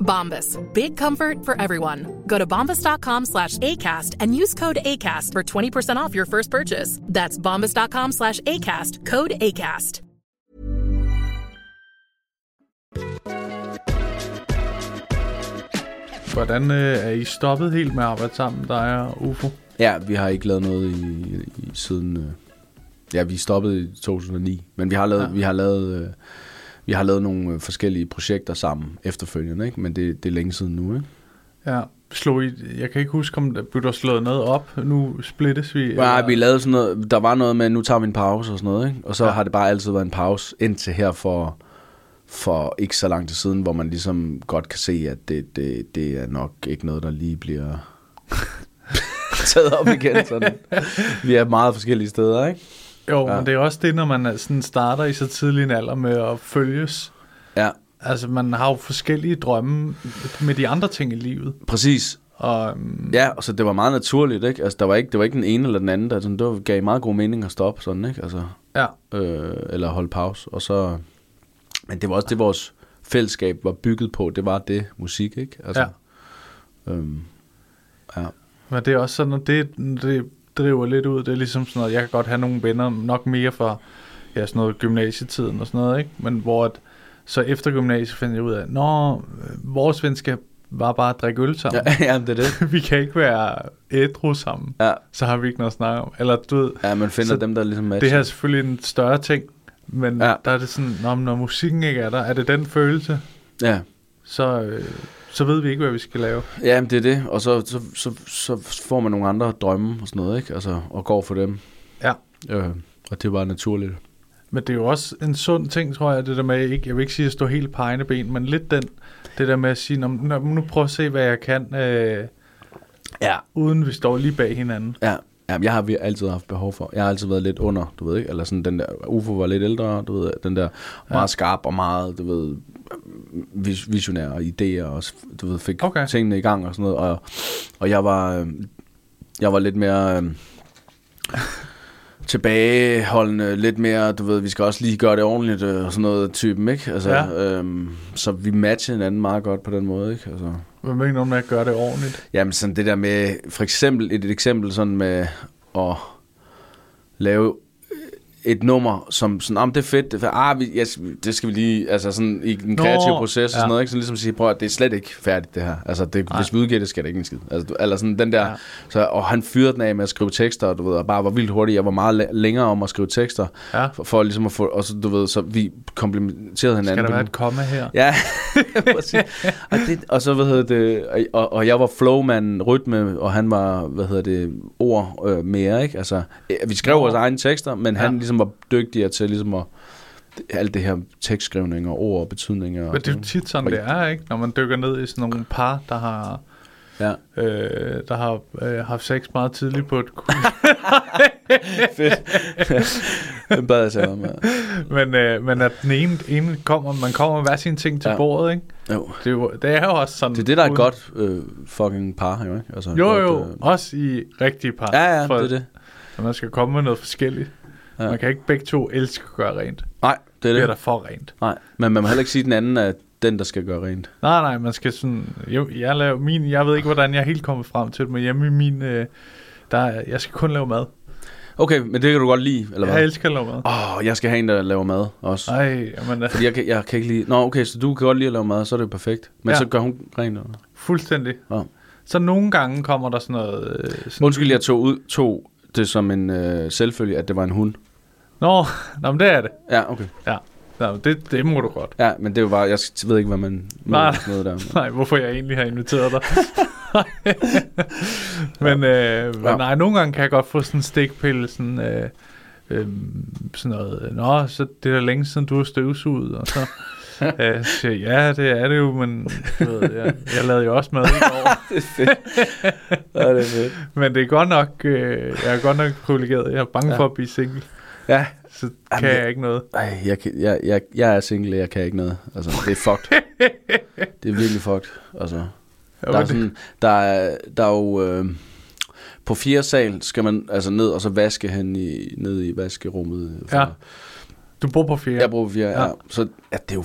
Bombas. Big comfort for everyone. Go to bombas.com slash ACAST and use code ACAST for 20% off your first purchase. That's bombas.com slash ACAST. Code ACAST. Hvordan øh, er I stoppet helt med at arbejde sammen, dig og UFO? Ja, vi har ikke lavet noget i, i siden... Øh, ja, vi stoppede i 2009, men vi har lavet, ja. vi har lavet, øh, vi har lavet nogle øh, forskellige projekter sammen efterfølgende, ikke? men det, det er længe siden nu. Ikke? Ja. Slog I, jeg kan ikke huske, om der blev der slået noget op. Nu splittes vi. Nej, eller- vi lavede sådan noget, der var noget med, nu tager vi en pause og sådan noget, ikke? og så ja. har det bare altid været en pause indtil her for, for ikke så lang tid siden, hvor man ligesom godt kan se, at det, det, det er nok ikke noget, der lige bliver taget op igen. Sådan. Vi er meget forskellige steder, ikke? Jo, Ja. men det er også det, når man sådan starter i så tidlig en alder med at følges. Ja, Altså, man har jo forskellige drømme med de andre ting i livet. præcis. Og um, Ja, og så det var meget naturligt, ikke? Altså, der var ikke, det var ikke den ene eller den anden, der sådan, det var, gav meget god mening at stoppe sådan, ikke? Altså, ja, øh, eller holde pause, og så... Men det var også det, vores fællesskab var bygget på, det var det musik, ikke? Altså, Ja. Øhm, ja. men det er også sådan, at det, det driver lidt ud. Det er ligesom sådan noget, jeg kan godt have nogle venner, nok mere fra ja, sådan noget gymnasietiden og sådan noget, ikke? Men hvor at, så efter gymnasiet fandt jeg ud af, nå, øh, vores venskab var bare at drikke øl sammen. ja, ja, det er det. vi kan ikke være ædru sammen. Ja, Så har vi ikke noget at snakke om. Eller du ved, ja man finder dem, der ligesom matcher. det her er selvfølgelig en større ting, men. Ja. der er det sådan, når, når musikken ikke er der, er det den følelse, Ja, så, øh, så ved vi ikke, hvad vi skal lave. ja men det er det, og så, så, så, så får man nogle andre drømme og sådan noget, ikke? Altså, og går for dem. Ja. Øh, og det var naturligt. Men det er jo også en sund ting, tror jeg, det der med, ikke, jeg vil ikke sige at stå helt på egne ben, men lidt den, det der med at sige, "Nå, nu, nu prøv at se, hvad jeg kan, øh, Ja. uden vi står lige bag hinanden. Ja, ja jeg har altid haft behov for. Jeg har altid været lidt under, du ved ikke, eller sådan den der, Ufo var lidt ældre, du ved, den der meget skarp og meget, du ved, vis- visionære idéer og, du ved, fik Okay. tingene i gang og sådan noget, og, og jeg var, øh, jeg var lidt mere øh, tilbageholdende, lidt mere, du ved, vi skal også lige gøre det ordentligt øh, og sådan noget typen, ikke? Altså, Ja. ja. øhm, så vi matchede hinanden meget godt på den måde, ikke? Altså, hvad mener du med at gøre det ordentligt? Jamen sådan det der med, for eksempel et, et eksempel sådan med at lave et nummer, som sådan, om det er fedt, det, er fedt. Ah, vi, ja, det skal vi lige, altså sådan i den kreative Nå, proces og ja. sådan noget, ikke? Så ligesom sige, prøv at det er slet ikke færdigt det her. Altså, det, hvis vi udgiver det, skal det ikke en skid. Altså, du, eller sådan den der, Ja. så, og han fyrede den af med at skrive tekster, og du ved, og bare var vildt hurtig. Jeg var meget læ- længere om at skrive tekster, Ja. for, for ligesom at få, og så, du ved, så vi komplementerede hinanden. Skal der være et komma her? Ja. Og, det, og så, hvad hedder det, og, og jeg var flowman, rytme, og han var, hvad hedder det, ord øh, mere, ikke? Altså, vi skrev vores egne tekster, men Ja. han ligesom var dygtigere til ligesom at, alt det her tekstskrivning og ord og betydninger. Men det er jo tit sådan, det er, ikke? Når man dykker ned i sådan nogle par, der har, Ja, øh, der har øh, haft sex meget tidligt på et fedt. den bad jeg sig om, ja. men, øh, men at den ene, ene kommer, man kommer med hver sin ting til ja. Bordet, ikke? Jo. Det er, jo, det er jo også sådan... Det er det, der er et godt øh, fucking par, jo, ikke? Altså, Jo, godt, jo, øh, også i rigtige par. Ja, ja, For- det er det. Så man skal komme med noget forskelligt. Ja. Man kan ikke begge to elske at gøre rent. Nej, det Det er er det. der for rent. Nej, men man må heller ikke sige, at den anden er den, der skal gøre rent. Nej, nej, man skal sådan... Jo, jeg, laver min, jeg ved ikke, hvordan jeg er helt kommet frem til det, men hjemme i min... Øh, der, er- jeg skal kun lave mad. Okay, men det kan du godt lide, eller Jeg hvad? elsker at lave mad. Åh, oh, jeg skal have en, der laver mad også. Ej, jamen, øh, Fordi jeg kan, jeg kan ikke lide... Nå, okay, så du kan godt lide at lave mad, så er det jo perfekt. Men ja. så gør hun rent. Eller? fuldstændig. Ja. Så nogle gange kommer der sådan noget... Øh, sådan, Undskyld, jeg tog, ud, tog det som en øh, selvfølge, at det var en hund. Nå, nå, men det er det. Ja, okay. Ja, nå, det, det må du godt. Ja, men det er jo bare... Jeg ved ikke, hvad man... Nej. Nej. Noget der. Nej, hvorfor jeg egentlig har inviteret dig. men, øh, men Ja. nej, nogle gange kan jeg godt få sådan en stikpille, sådan, øh, øh, sådan noget, nå, så det er da længe siden, du har støvsuget, og så øh, så siger jeg, ja, det er det jo, men ved, jeg, jeg lavede jo også mad i går. det er fedt. ja, det er fedt. men det er godt nok, øh, jeg er godt nok privilegeret. Jeg er bange. Ja. for at blive single, Ja. så Jamen, kan jeg- jeg ikke noget. Ej, jeg, jeg, jeg, jeg er single, jeg kan ikke noget. Altså, det er fucked. det er virkelig fucked. Altså, Ja, der, er sådan, der, er, der er jo... Øh, på fjerde sal skal man altså ned og så vaske hen i, ned i vaskerummet. For, Ja. Du bor på fjerde. Jeg bruger fjerde, Ja. ja. Så ja, det er jo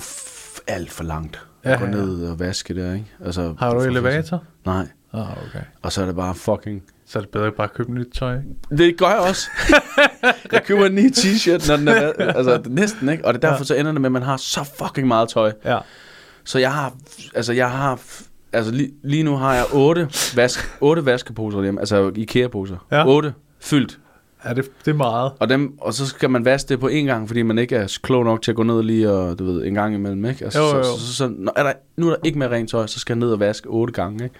alt for langt Ja, at gå ja, ned og vaske der, ikke? Altså, Har du elevator? Nej. Ah, okay. Og så er det bare fucking... Så er det bedre at bare købe nyt tøj. ikke? Det gør jeg også. jeg køber en ny t-shirt, når den er... Altså, næsten, ikke? Og det er derfor, Ja. så ender det med, at man har så fucking meget tøj. Ja. Så jeg har, altså jeg har, altså lige, lige nu har jeg otte, vask, otte vaskeposer hjemme, altså Ikea-poser. Ja. Otte fyldt. Ja, det, det er meget. Og, dem, og så skal man vaske det på en gang, fordi man ikke er klog nok til at gå ned lige og, du ved, en gang imellem, ikke? Altså, Jo, jo, jo. Så, så, så, så, når er der, nu er der ikke mere rent tøj, så skal jeg ned og vaske otte gange, ikke?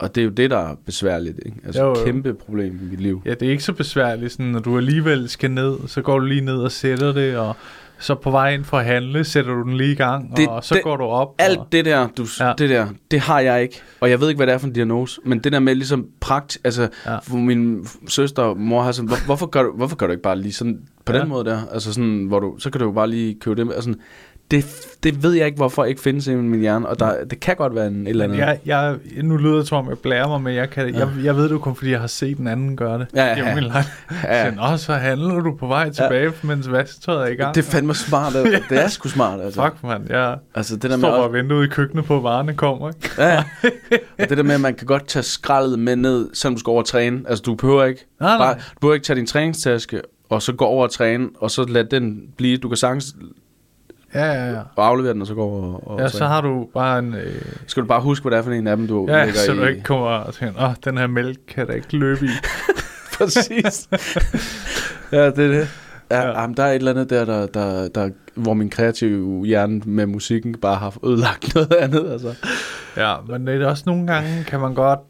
Og det er jo det, der er besværligt, ikke? Altså Jo, jo. kæmpe problem i mit liv. Ja, det er ikke så besværligt, sådan, når du alligevel skal ned, så går du lige ned og sætter det, og så på vej ind for at handle, sætter du den lige i gang, Det- og så det- går du op. Alt og, det der, du, Ja. det der, det har jeg ikke. Og jeg ved ikke, hvad det er for en diagnose. Men det der med ligesom prakt, altså Ja. min søster og mor har sådan, hvor, hvorfor, gør du, hvorfor gør du ikke bare lige sådan, på Ja. den måde der? Altså sådan, hvor du, så kan du jo bare lige købe det med. Altså, det, det ved jeg ikke, hvorfor ikke findes i min hjerne. Og der, det kan godt være en et eller andet. jeg, jeg, nu lyder det som om, jeg blærer mig, men jeg, kan, ja. jeg, jeg ved det jo kun, fordi jeg har set den anden gøre det. Ja, ja, ja. min. Ja. Så, Nå, så handler du på vej tilbage, ja. mens vasketøjet er i gang. Det er fandme smart. altså. Det er sgu smart. Altså. Fuck, mand. Jeg Altså det der står med bare og venter ude i køkkenet på, at varerne kommer. Ikke? ja, ja. og det der med, at man kan godt tage skraldet med ned, selvom du skal over og træne. Altså du behøver ikke, Nej, nej. bare, du behøver ikke tage din træningstaske, og så gå over og træne, og så lad den blive. Du kan sagtens Ja, ja, ja. og aflevere den, og så gå over og, og Ja, så har du bare en... Øh, Skal du bare huske, hvad det er for en af dem, du ja, så i. du ikke kommer og tænker, åh, den her mælk kan der ikke løbe i. Præcis. ja, det er det. Ja, Ja. ja. Jamen, der er et eller andet der, der, der, der, hvor min kreative hjerne med musikken bare har ødelagt noget andet. Altså. Ja, men det er også nogle gange, kan man godt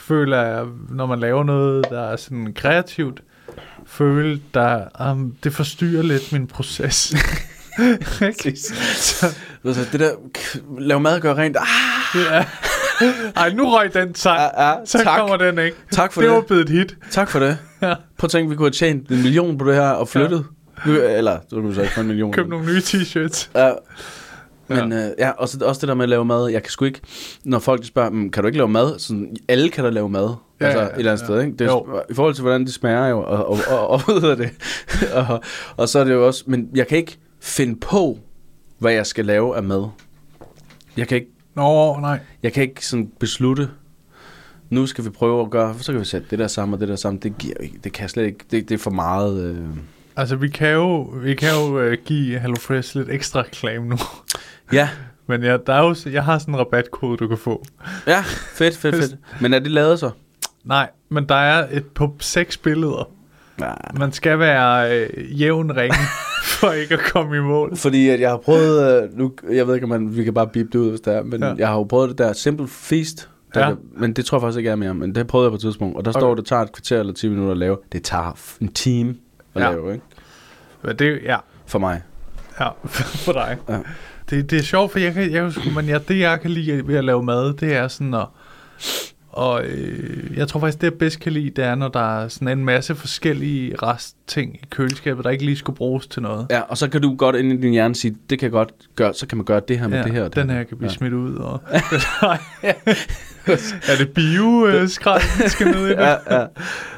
føle, at når man laver noget, der er sådan kreativt, føle, der um, det forstyrrer lidt min proces. Ikke? så, Altså, det der, lav mad og gør rent. Ah, ja. Ej, nu røg den sang. ja, ja, Så tak. kommer den ikke. Tak for det det. var blevet et hit. Tak for det. Ja. Prøv at tænke, vi kunne have tjent en million på det her og flyttet. Ja. Eller, så kunne du så ikke få en million. Køb nogle nye t-shirts. Ja. Men ja, øh, ja og så, også det der med at lave mad. Jeg kan sgu ikke, når folk de spørger, "Men kan du ikke lave mad? Sådan, alle kan da lave mad. Ja, altså ja, et eller andet ja. sted, ikke? Det, Jo. er, I forhold til, hvordan det smager jo, og, og, og, og hedder det. og, og så er det jo også, men jeg kan ikke finde på, hvad jeg skal lave af mad. Jeg kan ikke, Nå, nej. jeg kan ikke sådan beslutte, nu skal vi prøve at gøre, så kan vi sætte det der sammen og det der sammen. Det giver ikke, det kan jeg slet ikke, det, det er for meget, øh, Altså, vi kan jo, vi kan jo uh, give HelloFresh lidt ekstra reklame nu. Ja, Men ja, der er jo, jeg har sådan en rabatkode, du kan få. ja, fedt, fedt, fedt. Men er det lavet så? Nej, men der er et på seks billeder. Ja. Man skal være øh, jævn ringe, for ikke at komme i mål. Fordi at jeg har prøvet, øh, nu, jeg ved ikke om man, vi kan bare bippe det ud, hvis det er, men Ja. jeg har jo prøvet det der Simple Feast, der, Ja. ja. men det tror jeg faktisk ikke er mere, men det prøvede jeg på et tidspunkt, og der Okay. står, det tager et kvarter eller 10 minutter at lave. Det tager en time at Ja. lave, ikke? Men det, ja, For mig. ja, for dig. Ja. Det, det er sjovt, for jeg kan, jeg men ja, det jeg kan lide ved at lave mad, det er sådan at, og øh, jeg tror faktisk, det jeg bedst kan lide, det er, når der er sådan en masse forskellige restting i køleskabet, der ikke lige skulle bruges til noget. Ja, og så kan du godt ind i din hjerne sige, det kan jeg godt gøre, så kan man gøre det her med ja, det her. og den det her kan blive ja. smidt ud. Og, er det bio øh, skal ned i det? Ja, ja.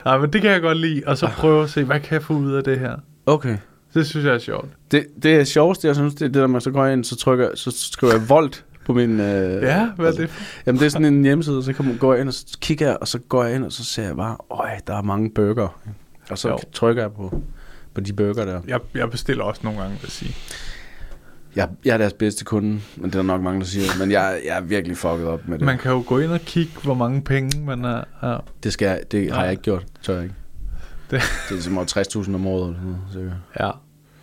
Nej, men det kan jeg godt lide. Og så prøve at se, hvad kan jeg få ud af det her? Okay. Det synes jeg er sjovt. Det, det er sjovest, jeg synes, det er det der, man så går ind, så trykker, så skriver jeg Volt på min... Øh, Ja, hvad er det for? Jamen, det er sådan en hjemmeside, så kan man gå ind, og så kigger jeg, og så går jeg ind, og så ser jeg bare, øj, der er mange burger. Og så Jo. trykker jeg på, på de burger der. Jeg, jeg bestiller også nogle gange, vil jeg sige. Jeg, jeg er deres bedste kunde, men det er nok mange, der siger. Men jeg, jeg er virkelig fucket op med det. Man kan jo gå ind og kigge, hvor mange penge man er... Ja. Det, skal jeg, det har Ja. jeg ikke gjort, tør jeg ikke. Det- Det, er som over 60.000 om året, eller sådan noget, sikkert. ja.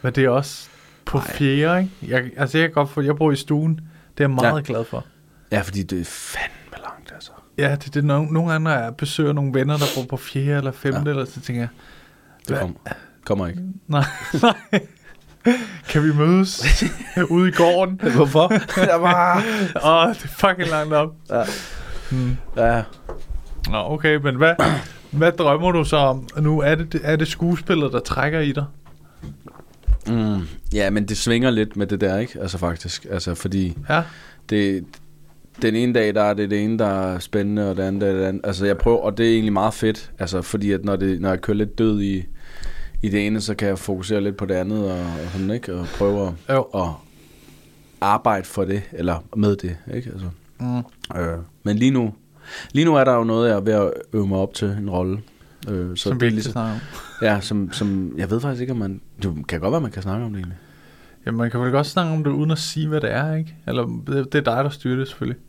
Men det er også på Ej. fjerde, ikke? Jeg, altså, jeg kan godt få... Jeg bor i stuen. Det er jeg meget Ja. glad for. Ja, fordi det er fandme langt, altså. Ja, det er det. Nogle, nogle når jeg besøger nogle venner, der bor på fjerde eller femte, ja. Eller så tænker jeg, Det kom, kommer ikke. nej, nej. Kan vi mødes ude i gården? Hvorfor? jeg var... Åh, det er fucking langt op. Ja. Hmm. Ja. Nå, okay, men hvad, hvad drømmer du så om nu? Er det, er det skuespillet, der trækker i dig? Mm, ja, men det svinger lidt med det der, ikke? Altså faktisk. Altså, fordi Ja, det, den ene dag, der er det det ene, der er spændende, og den anden dag, det andet. Altså, jeg prøver, og det er egentlig meget fedt. Altså, fordi at når, det, når jeg kører lidt død i, i det ene, så kan jeg fokusere lidt på det andet, og, og sådan, ikke? Og prøve at, jo. at arbejde for det, eller med det, ikke? Altså, Mm. øh, men lige nu, lige nu er der jo noget, jeg er ved at øve mig op til en rolle. Øh, så Som det vi er ikke ligesom, snakker om. ja, som, som, jeg ved faktisk ikke, om man, det kan godt være, man kan snakke om det egentlig. Jamen, man kan vel godt snakke om det, uden at sige, hvad det er, ikke? Eller det, det er dig, der styrer det, selvfølgelig.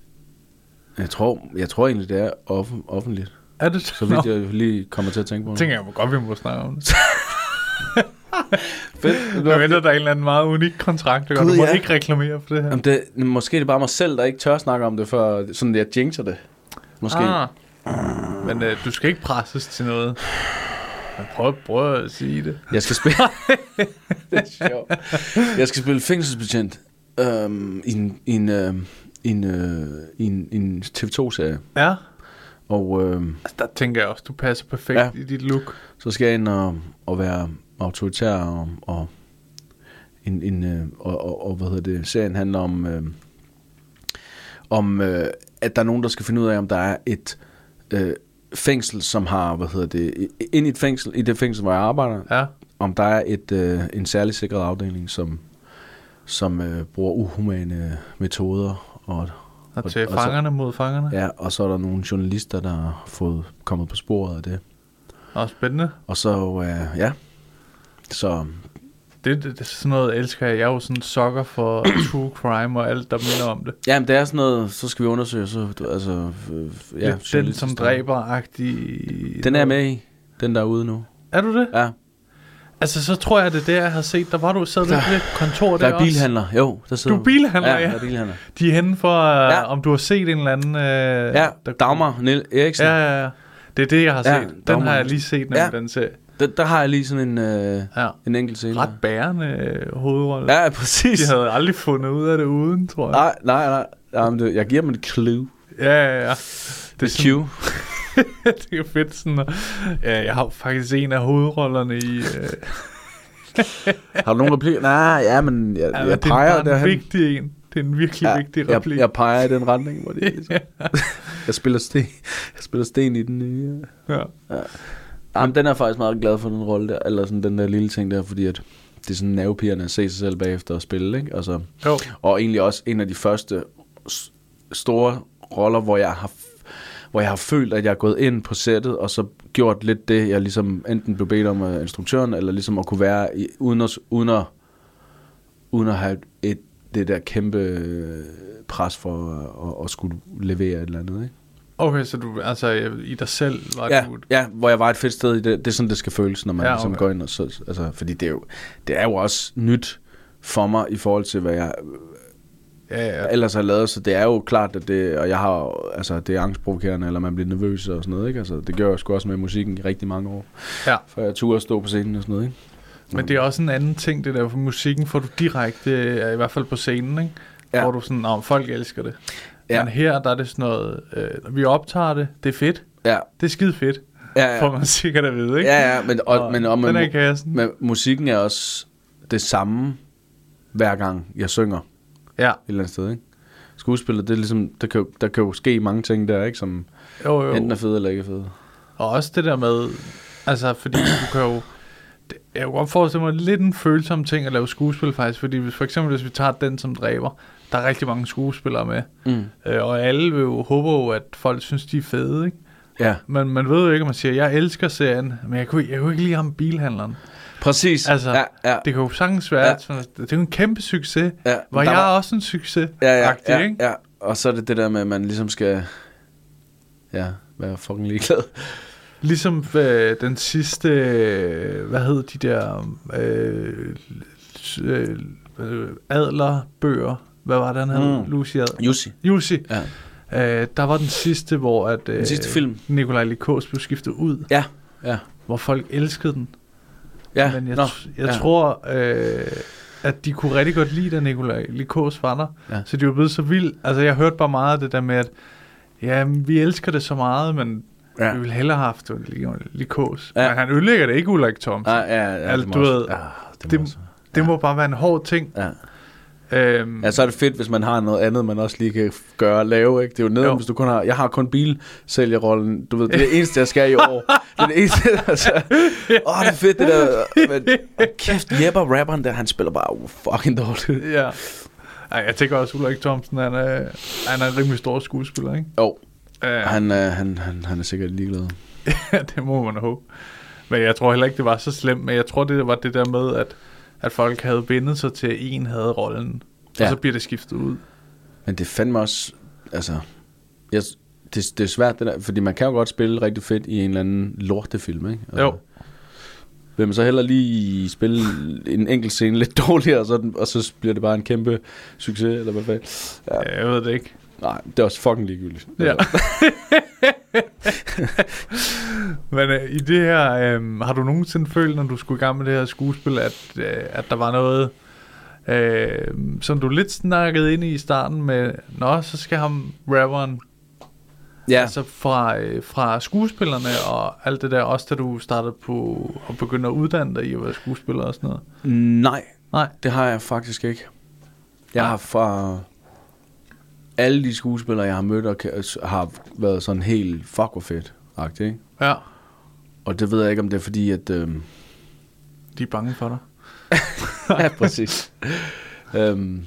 Jeg tror, jeg tror egentlig, det er offen, offentligt. Er det Så vidt jeg lige kommer til at tænke på det. tænker jeg må godt, vi må snakke om det. Fedt. Jeg venter, der er en eller anden meget unik kontrakt, der Gud, du må ja. ikke reklamere for det her. Jamen det, måske er det bare mig selv, der ikke tør snakke om det, for sådan jeg jinxer det. Måske. Ah. Men øh, du skal ikke presses til noget. Men prøv, prøv at sige det. Jeg skal spille... det er sjovt. Jeg skal spille fængselsbetjent øhm, i en, i en, øhm, i en, øh, i en, en TV2-serie. Ja, Og øhm, altså, der tænker jeg også, du passer perfekt Ja. i dit look. så skal jeg ind og, og være autoritær og, og en, en, øh, og, og, og, hvad hedder det, serien handler om, øh, om øh, at der er nogen, der skal finde ud af, om der er et øh, fængsel, som har, hvad hedder det, ind i et fængsel, i det fængsel, hvor jeg arbejder, Ja, om der er et, øh, en særlig sikret afdeling, som, som øh, bruger uhumane metoder, og, og Og- til og så- fangerne mod fangerne. Ja. ja, og så er der nogle journalister, der har fået kommet på sporet af det. Og spændende. Og så, øh, ja, så Det, det, det, er sådan noget elsker jeg. Jeg er jo sådan sokker for true crime og alt, der minder om det. Ja, men det er sådan noget, så skal vi undersøge, så, du, altså, øh, ja, Ja, den, som dræber-agtig. Den er jeg med i, den der er ude nu. Er du det? Ja, Altså, så tror jeg, det er det, jeg har set. Der var du, sad Der- ved kontor der, der er også? bilhandler, jo, der sidder Du er bilhandler, ja. ja. der er bilhandler. De er henne for, uh, Ja. ja. om du har set en eller anden... Uh, Ja, der, Dagmar Niel Eriksen. Ja, ja, ja. Det er det, jeg har Ja, set. Den Dagmar. har jeg lige set, nemlig Ja. den serie. Der, der har jeg lige sådan en, øh, Ja. en enkelt scene. Ret bærende øh, hovedrolle. Ja, præcis. De havde aldrig fundet ud af det uden, tror jeg. Nej, nej, nej. Jamen, det, jeg giver dem et clue. Ja, ja, ja. Det er, Et sådan, cue. det er fedt sådan. at- Ja, jeg har faktisk en af hovedrollerne i... Øh, Har du nogen replik? Nej, ja, men jeg, ja, jeg det er peger bare en derhen. vigtig en. Det er en virkelig Ja, vigtig jeg, replik. jeg peger i den retning, hvor det ligesom. ja. Jeg spiller sten, jeg spiller sten i den nye. ja. Jamen, den er faktisk meget glad for, den rolle der, eller sådan den der lille ting der, fordi at det er sådan nervepirrende at se sig selv bagefter og spille, ikke? Altså, Jo. og egentlig også en af de første store roller, hvor jeg har hvor jeg har følt, at jeg er gået ind på sættet, og så gjort lidt det, jeg ligesom enten blev bedt om af instruktøren, eller ligesom at kunne være, i, uden, at, uden, at, uden at have et, det der kæmpe øh, pres for at, at, at skulle levere et eller andet, ikke? Okay, så du, altså i dig selv var Ja, du... ja, hvor jeg var et fedt sted i det. Det er sådan, det skal føles, når man Ja, ligesom okay. går ind og så, altså, fordi det er, jo, det er jo også nyt for mig i forhold til, hvad jeg Ja, ja. ellers har lavet, så det er jo klart, at det, og jeg har, altså, det er angstprovokerende, eller man bliver nervøs og sådan noget, ikke? Altså, det gør jeg sgu også med musikken i rigtig mange år, ja. før jeg turde stå på scenen og sådan noget, ikke? Men det er også en anden ting, det der, for musikken får du direkte, i hvert fald på scenen, ikke? Ja. Hvor du sådan, om folk elsker det. Ja. Men her, der er det sådan noget, øh, vi optager det, det er fedt, Ja, det er skide fedt, ja, får ja, man sikkert at vide, ikke? ja, ja men, og, men, og, den er men, musikken er også det samme, hver gang jeg synger et Ja, eller andet sted, ikke? Skuespillet, det er ligesom, der kan, jo- der kan jo ske mange ting der, ikke? Som jo, jo. enten er fede eller ikke er fede. Og også det der med, altså fordi du kan jo, det- jeg kunne godt forestille mig lidt en følsom ting at lave skuespil faktisk, fordi hvis, for eksempel hvis vi tager den som dræber, der er rigtig mange skuespillere med, Mm. øh, og alle vil jo håbe jo, at folk synes, de er fede, ikke? Ja, Men man ved jo ikke, om man siger, jeg elsker serien, men jeg kunne, jeg kunne ikke lide ham bilhandleren. præcis. Altså, ja, ja, Det kan jo sagtens være, Ja. at det er jo en kæmpe succes. ja. Var Der jeg også en succes? Ja, ja, ja, ikke? ja. Og så er det det der med, at man ligesom skal ja, være fucking ligeglad. Ligesom øh, den sidste, øh, hvad hed de der øh, øh, adlerbøger? Hvad var det, han hed? Mm. Lucy. Jussi. Jussi. Ja. Øh, der var den sidste, hvor at, øh, Den sidste film. Nikolaj Likos blev skiftet ud, Ja, ja. hvor folk elskede den. Ja, Men jeg, tr- jeg ja. tror, øh, at de kunne rigtig godt lide, at Nikolaj Likos var der. Ja. Så de var blevet så vild. Altså, jeg hørte bare meget af det der med, at ja, vi elsker det så meget, men ja. Vi ville hellere have haft det Lik- Likos. Ja. Men han ødelægger det ikke, Ulrik Thomsen. Ja, ja, ja, Altså, det du må ved, også, ja, det, det- må også. Det må bare være en hård ting. Ja. Øhm, ja, så er det fedt, hvis man har noget andet, man også lige kan gøre og lave, ikke? Det er jo Jo. hvis du kun har... Jeg har kun bilsælgerrollen, du ved, det er det eneste, jeg skal i år. Det er det eneste, altså... Åh, det er fedt, det der... Men, og kæft, Jepper, rapperen der, han spiller bare fucking dårligt. Ja. Ej, jeg tænker også, Ulrik Thomsen, han er, han er en rimelig stor skuespiller, ikke? Jo, han, øh, han, han, han er sikkert ligeglad. det må man håbe. Men jeg tror heller ikke, det var så slemt. Men jeg tror, det var det der med, at, at folk havde bindet sig til, at en havde rollen. Ja. Og så bliver det skiftet ud. Men det fandme også, altså, jeg, det, det er svært det der, fordi man kan jo godt spille rigtig fedt i en eller anden lortefilm, ikke? Altså, Jo. Vil man så heller lige spille en enkelt scene lidt dårligere, og så, og så bliver det bare en kæmpe succes, eller hvad fanden? Ja. Ja. Jeg ved det ikke. Nej, det er også fucking ligegyldigt. Ja. Men øh, i det her, øh, har du nogensinde følt, når du skulle i gang med det her skuespil, at, øh, at der var noget, øh, som du lidt snakkede ind i i starten med, nå, så skal ham rapperen, ja. altså fra, øh, fra skuespillerne og alt det der, også da du startede på og begyndte at uddanne dig i at være skuespiller og sådan noget. Nej, Nej. det har jeg faktisk ikke. Jeg har fra alle de skuespillere, jeg har mødt, og har været sådan helt fuck hvor fedt, ikke? Ja, Og det ved jeg ikke, om det er fordi, at... Øh, de er bange for dig. ja, præcis. øhm,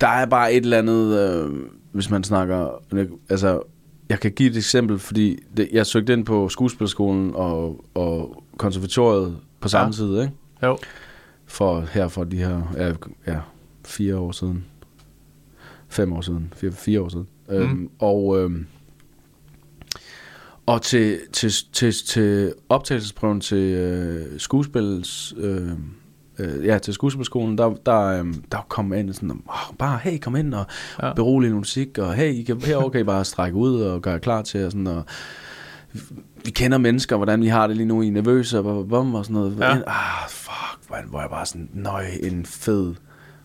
der er bare et eller andet, øh, hvis man snakker... Altså, jeg kan give et eksempel, fordi det, jeg søgte ind på skuespilskolen og, og konservatoriet på samme Ja. tid, ikke? Jo. For her for de her, ja, ja fire år siden. Fem år siden. Fire, fire år siden. Mm. Øhm, og øhm, og til, til, til, til optagelsesprøven til øh, skuespils... Øh, øh, ja, til skuespilskolen, der, der, øh, der kom man ind sådan, oh, bare, hey, kom ind og Ja. berolige musik, og hey, I kan, herovre kan I bare strække ud og gøre klar til, og sådan, og vi kender mennesker, hvordan vi har det lige nu, I er nervøse, og, bum, og sådan noget. Ja. Ah, fuck, man, hvor jeg bare sådan, nøj, en fed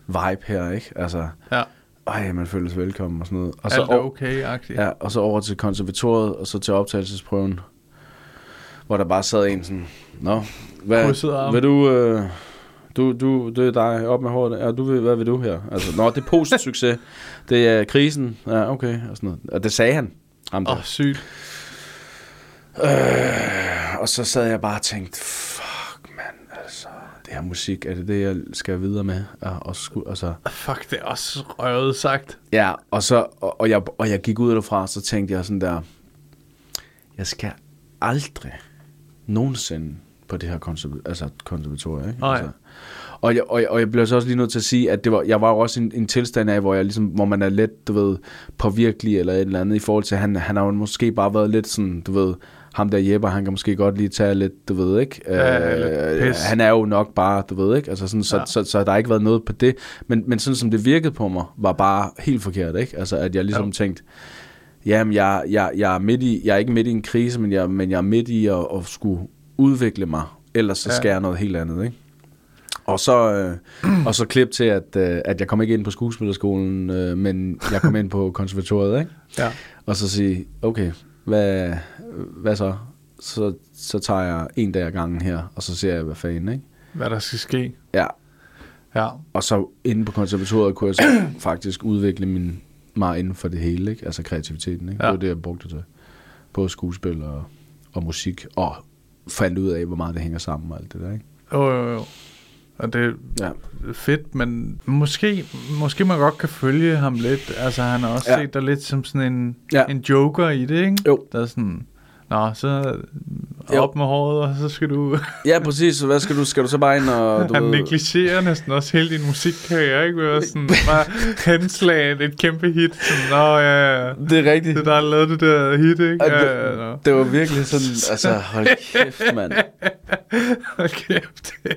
vibe her, ikke? Altså, Ja, ej, man føler sig velkommen og sådan noget. Og alt er over- okay-agtigt. Ja, og så over til konservatoriet, og så til optagelsesprøven, hvor der bare sad en sådan, Nå, hvad, vil du, øh, du, du, det er dig, op med håret, ja, du vil, hvad vil du her? Altså, nå, det er post-succes, det er krisen, ja, okay, og sådan noget. Og det sagde han. Åh, oh, sygt. Øh, og så sad jeg bare og tænkte, det her musik, er det det, jeg skal videre med? Og, og, sku, og så, Fuck, det er også røvet sagt. Ja, og, så, og, og, jeg, og jeg gik ud derfra, så tænkte jeg sådan der, jeg skal aldrig nogensinde på det her konserv- altså konservatorium. Ikke? Altså, og, jeg, og, jeg, og jeg bliver så også lige nødt til at sige, at det var, jeg var jo også i en, en tilstand af, hvor, jeg ligesom, hvor man er lidt, du ved, påvirkelig eller et eller andet, i forhold til, han, han har jo måske bare været lidt sådan, du ved, ham der Jeppe, han kan måske godt lige tage lidt, du ved ikke. Ja, Øh, pis. han er jo nok bare, du ved ikke, altså sådan, så, Ja. ja. så, så, så der har ikke været noget på det. Men, men sådan som det virkede på mig, var bare helt forkert, ikke? Altså at jeg ligesom ja. tænkte, jamen jeg, jeg, jeg, er midt i, jeg er ikke midt i en krise, men jeg, men jeg er midt i at, at skulle udvikle mig, ellers så Ja. skal jeg noget helt andet, ikke? Og så, øh, og så klip til, at, øh, at jeg kom ikke ind på skuespillerskolen, øh, men jeg kom ind på konservatoriet, ikke? Ja. Og så sige, okay, hvad, hvad så? så? Så tager jeg en dag ad gangen her, og så ser jeg, hvad fanden, ikke? Hvad der skal ske. Ja, Ja. og så inde på konservatoriet kunne jeg så faktisk udvikle min, mig inden for det hele, ikke? Altså kreativiteten, ikke? Ja. Det var det, jeg brugte til. Både skuespil og, og musik, og fandt ud af, hvor meget det hænger sammen og alt det der, ikke? Jo, jo, jo. Og det er Ja. fedt, men måske, måske man godt kan følge ham lidt. Altså, han har også. Ja. set dig lidt som sådan en, Ja. en joker i det, ikke? Jo. Der er sådan, nå, så Jo. op med håret, og så skal du... Ja, præcis. Så hvad skal du? Skal du så bare ind og... Du Han negligerer næsten også hele din musikkarriere, ikke? Ved sådan bare henslag et kæmpe hit. Sådan, Nå, ja, ja. det er rigtigt. Det er der, lavede det der hit, ikke? Ja, ja, det, nå. det var virkelig sådan, altså hold kæft, mand. Hold kæft, det,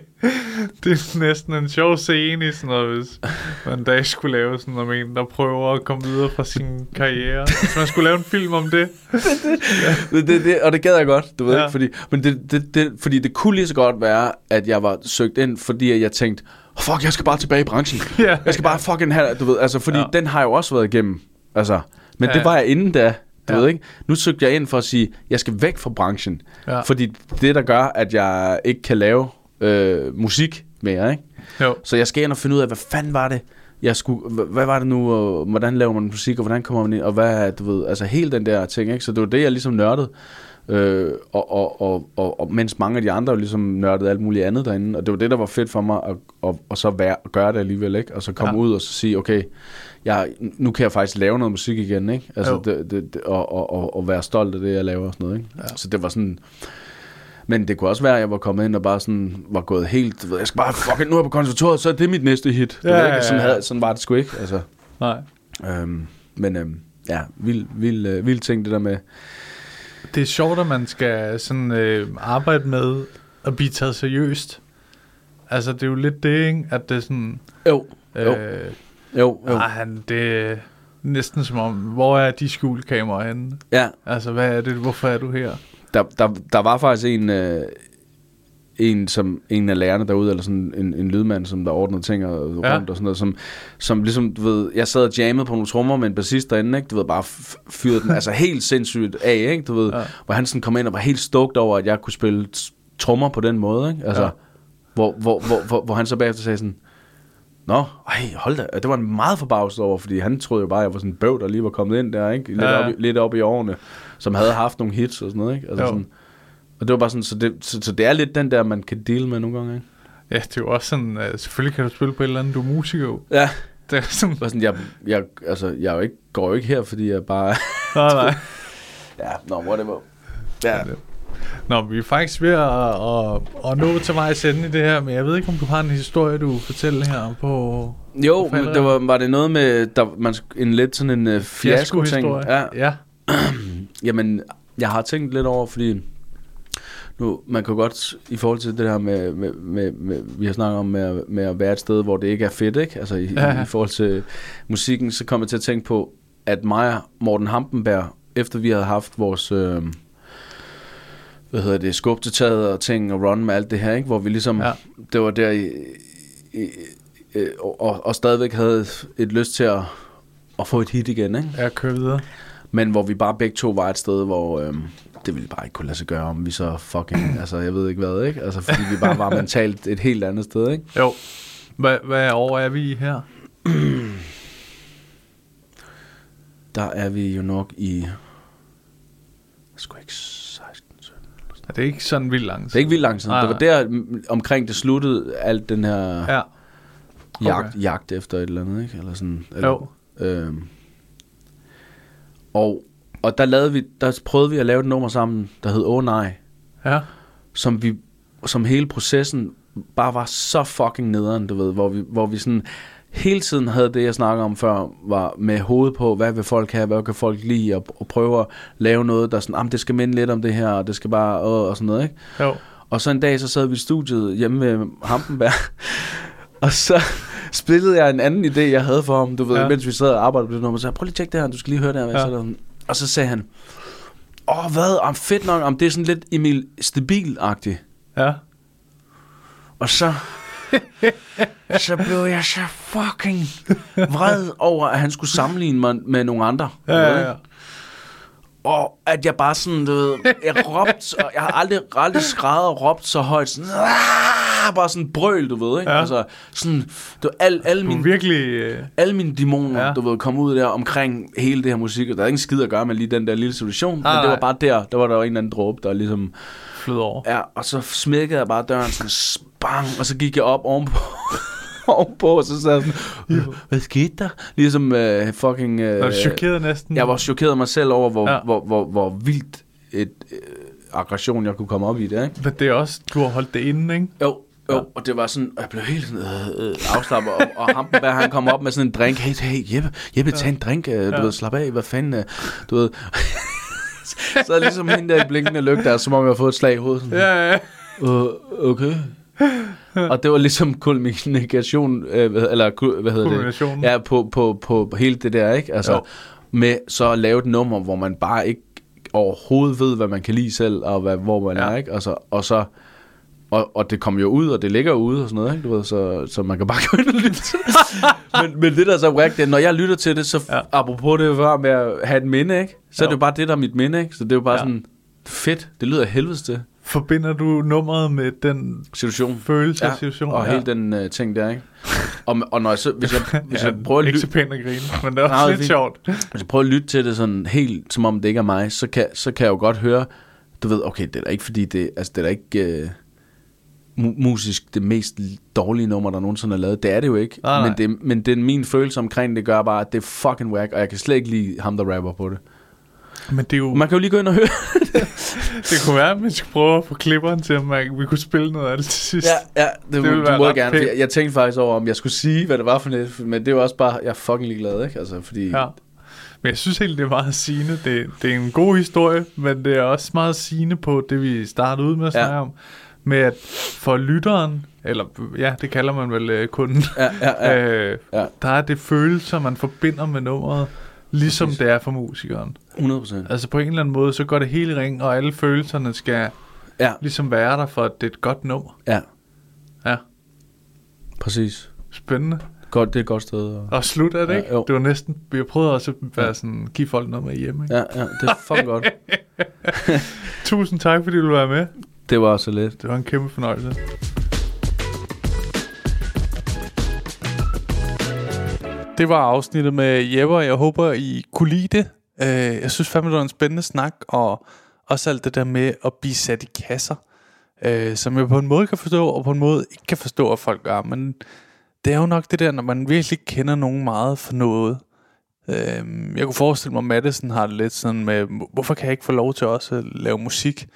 det er næsten en sjov scene i sådan noget, hvis man dag skulle lave sådan om en, der prøver at komme videre fra sin karriere. Hvis man skulle lave en film om det. Det, det, det, og det gad jeg godt, du ved Ja. ja. ikke, fordi, men det, det, det, fordi det kunne lige så godt være, at jeg var søgt ind, fordi jeg tænkte, oh, fuck, jeg skal bare tilbage i branchen. Ja. Jeg skal bare fucking have, du ved, altså, fordi Ja. den har jeg jo også været igennem, altså, men Ja, det var jeg inden da, du Ja. ved ikke. Nu søgte jeg ind for at sige, jeg skal væk fra branchen, Ja. fordi det, der gør, at jeg ikke kan lave øh, musik mere, ikke? Jo. Så jeg skal ind og finde ud af, hvad fanden var det, jeg skulle, hvad, var det nu, og hvordan laver man musik, og hvordan kommer man ind, og hvad, du ved, altså hele den der ting, ikke? Så det var det, jeg ligesom nørdede, øh, og, og, og, og, og, mens mange af de andre jo ligesom nørdede alt muligt andet derinde, og det var det, der var fedt for mig, at, at, at så være, at gøre det alligevel, ikke? Og så komme Ja. ud og så sige, okay, jeg, nu kan jeg faktisk lave noget musik igen, ikke? Altså, Jo. det, det, det, og, og, og, og være stolt af det, jeg laver og sådan noget, ikke? Ja. Så det var sådan, men det kunne også være, at jeg var kommet ind og bare sådan var gået helt, du ved, jeg skal bare fucking nu er jeg på konservatoriet, så er det mit næste hit. Du Ja, ved, ja, ikke? Sådan, havde, sådan var det sgu ikke. Altså, Nej. øhm, men øhm, ja, vild, vild, øh, vild ting det der med, Det er sjovt, at man skal sådan øh, arbejde med at blive taget seriøst. Altså, det er jo lidt det, ikke? At det er sådan... jo, jo, Øh, jo, jo. ah, han, det er næsten som om, hvor er de skjulkameraer henne? Ja, Altså, hvad er det? Hvorfor er du her? der, der, der var faktisk en, øh, en, som, en af lærerne derude, eller sådan en, en lydmand, som der ordnede ting og, Ja. rundt og sådan noget, som, som ligesom, du ved, jeg sad og jammede på nogle trommer med en bassist derinde, ikke? Du ved, bare fyrede den altså helt sindssygt af, ikke? Du ved, Ja. ja. hvor han sådan kom ind og var helt stoked over, at jeg kunne spille trommer på den måde, ikke? Altså, Ja. ja. hvor, hvor, hvor, hvor, hvor han så bagefter sagde sådan, Nå, ej, hold da. Det var han meget forbavset over, fordi han troede jo bare, at jeg var sådan en bøv, der lige var kommet ind der, ikke? Lidt, Ja, ja. op, i, lidt op i årene, som havde haft nogle hits og sådan noget, ikke? Altså Jo. sådan, og det var bare sådan, så det, så, så det er lidt den der, man kan deal med nogle gange, ikke? Ja, det er jo også sådan, uh, selvfølgelig kan du spille på et eller andet, du er musiker jo. Ja. Det er sådan, Bare sådan, jeg, jeg, altså, jeg jo ikke, går jo ikke her, fordi jeg bare... nej, nej. ja, no, whatever. Ja. Nå, vi er faktisk ved at, at, at nå til vejs ende i det her, men jeg ved ikke, om du har en historie, du vil fortælle her på... Jo, Forfatter- men det var, var det noget med, der, man, en lidt sådan en uh, fiasko-ting. Ja, ja. Jamen, jeg har tænkt lidt over, fordi nu, man kan godt, i forhold til det her med, med, med, med vi har snakket om med, med at være et sted, hvor det ikke er fedt, ikke? Altså i, Ja. ja. i forhold til musikken, så kom jeg til at tænke på, at mig og Morten Hampenberg, efter vi havde haft vores, øh, hvad hedder det, skub til taget og ting og run med alt det her, ikke? Hvor vi ligesom, Ja. ja. det var der i, i, i og, og stadigvæk havde et lyst til at, at få et hit igen, ikke? Jeg kører videre. Men hvor vi bare begge to var et sted, hvor øhm, det ville bare ikke kunne lade sig gøre, om vi så fucking, altså jeg ved ikke hvad, ikke? Altså fordi vi bare var mentalt et helt andet sted, ikke? Jo. Hvad, hvad år er vi her? Der er vi jo nok i, sgu ikke 16, 17. Er det ikke sådan vildt langt? Det er ikke vildt lang tid. Nej, Det var der omkring det sluttede alt den her ja. okay. jagt, jagt efter et eller andet, ikke? Eller sådan. Eller, Jo. Øhm, og og der, lavede vi, der prøvede vi at lave et nummer sammen, der hed Åh nej, Ja. som, vi, som hele processen bare var så fucking nederen, du ved, hvor vi, hvor vi sådan hele tiden havde det, jeg snakker om før, var med hovedet på, hvad vil folk have, hvad kan folk lide, og, og prøve at lave noget, der sådan, jamen det skal minde lidt om det her, og det skal bare, øh, og sådan noget, ikke? Jo. Og så en dag, så sad vi i studiet hjemme ved Hampenberg, og så spillede jeg en anden idé, jeg havde for ham, du ved, Ja. mens vi sad og arbejdede på det nummer, så sagde jeg, prøv lige at tjekke det her, du skal lige høre det her. Ja. Ja. Og så sagde han, åh, hvad, om fedt nok, om det er sådan lidt Emil Stabil-agtigt. Ja. Og så, så blev jeg så fucking vred over, at han skulle sammenligne mig med nogle andre. Ja, ja, ja. Og at jeg bare sådan, du ved, jeg råbte, og jeg har aldrig, aldrig skrevet og råbt så højt, sådan, "Ah!" bare sådan brøl, du ved, ikke? Ja. Altså, sådan, du, al, alle, mine, virkelig... Øh, alle mine dæmoner, Ja. du ved, kom ud der omkring hele det her musik, og der er ingen skid at gøre med lige den der lille situation, Nej, men det var bare der, der var der jo en eller anden dråbe, der ligesom, flød over. ja, og så smækkede jeg bare døren sådan, spang, og så gik jeg op ovenpå, ovenpå, og så sagde jeg sådan, hvad skete der? Ligesom uh, fucking... Uh, Jeg var chokeret næsten. jeg var chokeret mig selv over, hvor, Ja. hvor, hvor, hvor vildt et øh, aggression, jeg kunne komme op i det, ikke? Men det er også... Du har holdt det inde, ikke? Jo, jo, Ja. og det var sådan, og jeg blev helt sådan, øh, øh, afslappet, og, og Hampenberg, han kom op med sådan en drink, hey, hey, Jeppe, Jeppe, tag en drink, øh, du Ja. ved, slap af, hvad fanden, øh, du ved. så er ligesom hende der i blinkende lygter, som om jeg har fået et slag i hovedet. Sådan, Ja, ja. Øh, okay. og det var ligesom kulmination, øh, hvad, eller hvad hedder det? Ja, på, på, på, på hele det der, ikke? Altså, Jo. med så at lave et nummer, hvor man bare ikke overhovedet ved, hvad man kan lide selv, og hvad, hvor man Ja. ja. er, ikke? Altså, og så og, og det kom jo ud, og det ligger ude og sådan noget, ikke? Du ved, så, så man kan bare gå ind og lytte til det. men, men det der er så whack, det er, når jeg lytter til det, så Ja. ja. apropos det var med at have et minde, ikke? Så Jo. er det jo bare det, der er mit minde, ikke? Så det er jo bare Ja. ja. sådan, fedt, det lyder helvedes til Forbinder du nummeret med den situation. følelse af situation? og hele den uh, ting der, ikke? Og, og når jeg så, hvis jeg, hvis jeg prøver at Ikke lytte, så pænt at grine, men det er Nej, også er lidt fint. sjovt. hvis jeg prøver at lytte til det sådan helt, som om det ikke er mig, så kan, så kan jeg jo godt høre, du ved, okay, det er da ikke fordi det, altså det er da ikke uh, mu- musisk det mest dårlige nummer, der nogensinde er lavet. Det er det jo ikke. Nej, nej. men, det, men det er min følelse omkring det gør bare, at det er fucking whack, og jeg kan slet ikke lide ham, der rapper på det. Men det er jo... Man kan jo lige gå ind og høre. Det kunne være, at vi skulle prøve at få klipperen til, at man, vi kunne spille noget af det til sidst. ja, ja, det, det ville du må ret gerne. Jeg, jeg tænkte faktisk over, om jeg skulle sige, hvad det var for noget, men det er jo også bare, jeg er fucking ligeglad, ikke? Altså, fordi... ja. Men jeg synes egentlig, det er meget sigende. Det, det er en god historie, men det er også meget sigende på det, vi startede ud med at Ja. snakke om. Med at for lytteren, eller ja, det kalder man vel øh, kunden, Ja, ja, ja. øh, Ja. der er det følelser, man forbinder med nummeret, ligesom Præcis. det er for musikeren. 100 procent. Altså på en eller anden måde, så går det hele ring, og alle følelserne skal Ja, ligesom være der, for at det er et godt nummer. ja, Ja, præcis. spændende. Godt, det er et godt sted. Og... Og slut er det Ja, ikke? jo. Det var næsten, vi har prøvet også at være sådan, give folk noget med hjem. Ikke? Ja, ja, det er fucking godt. Tusind tak, fordi du være med. Det var så let. Det var en kæmpe fornøjelse. Det var afsnittet med Jeppe, og jeg håber, I kunne lide det. Øh, jeg synes fandme, det var en spændende snak, og også alt det der med at blive sat i kasser, øh, som jeg på en måde kan forstå, og på en måde ikke kan forstå, at folk gør. Men det er jo nok det der, når man virkelig kender nogen meget for noget. Øh, Jeg kunne forestille mig, at Madison har det lidt sådan med, hvorfor kan jeg ikke få lov til også at lave musik,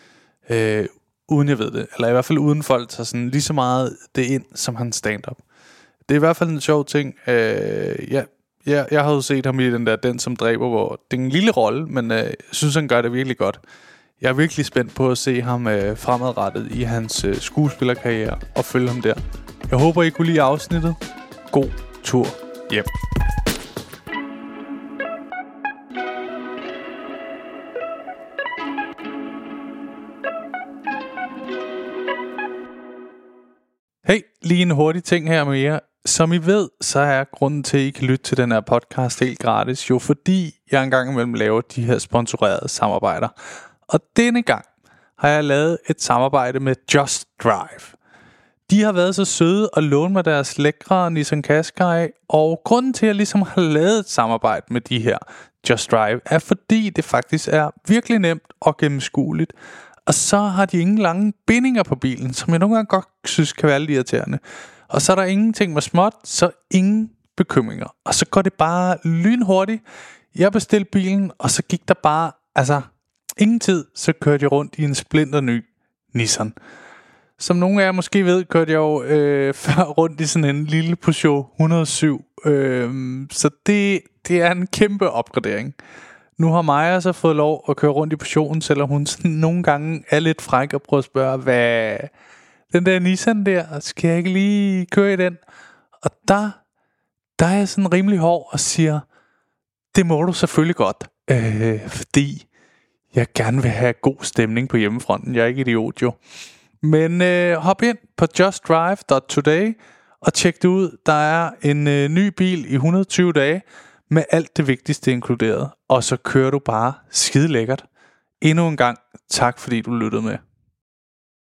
øh, uden jeg ved det. Eller i hvert fald uden folk tager sådan lige så meget det ind, som han stand-up. Det er i hvert fald en sjov ting. Øh, ja, ja, jeg har jo set ham i den der Den, som dræber, hvor det er en lille rolle, men øh, jeg synes, han gør det virkelig godt. Jeg er virkelig spændt på at se ham øh, fremadrettet i hans øh, skuespillerkarriere og følge ham der. Jeg håber, I kunne lide afsnittet. God tur hjem. Hey, lige en hurtig ting her med jer. Som I ved, så er grunden til, at I kan lytte til den her podcast helt gratis, jo fordi jeg engang imellem laver de her sponsorerede samarbejder. Og denne gang har jeg lavet et samarbejde med Just Drive. De har været så søde at låne mig deres lækre Nissan Qashqai, og grunden til, at jeg ligesom har lavet et samarbejde med de her Just Drive, er fordi det faktisk er virkelig nemt og gennemskueligt. Og så har de ingen lange bindinger på bilen, som jeg nogle gange godt synes kan være lidt irriterende. Og så er der ingenting med småt, så ingen bekymringer. Og så går det bare lynhurtigt. Jeg bestilte bilen, og så gik der bare, altså, ingen tid, så kørte jeg rundt i en splinter ny Nissan. Som nogle af jer måske ved, kørte jeg jo øh, før rundt i sådan en lille Peugeot 107. Øh, så det, det er en kæmpe opgradering. Nu har Maja så fået lov at køre rundt i portionen, selvom hun sådan nogle gange er lidt fræk og prøver at spørge, hvad den der Nissan der, skal jeg ikke lige køre i den? Og der, der er jeg sådan rimelig hård og siger, det må du selvfølgelig godt, øh, fordi jeg gerne vil have god stemning på hjemmefronten. Jeg er ikke idiot jo. Men øh, hop ind på justdrive.today og tjek det ud. Der er en øh, ny bil i 120 dage med alt det vigtigste inkluderet. Og så kører du bare skide lækkert. Endnu en gang tak fordi du lyttede med.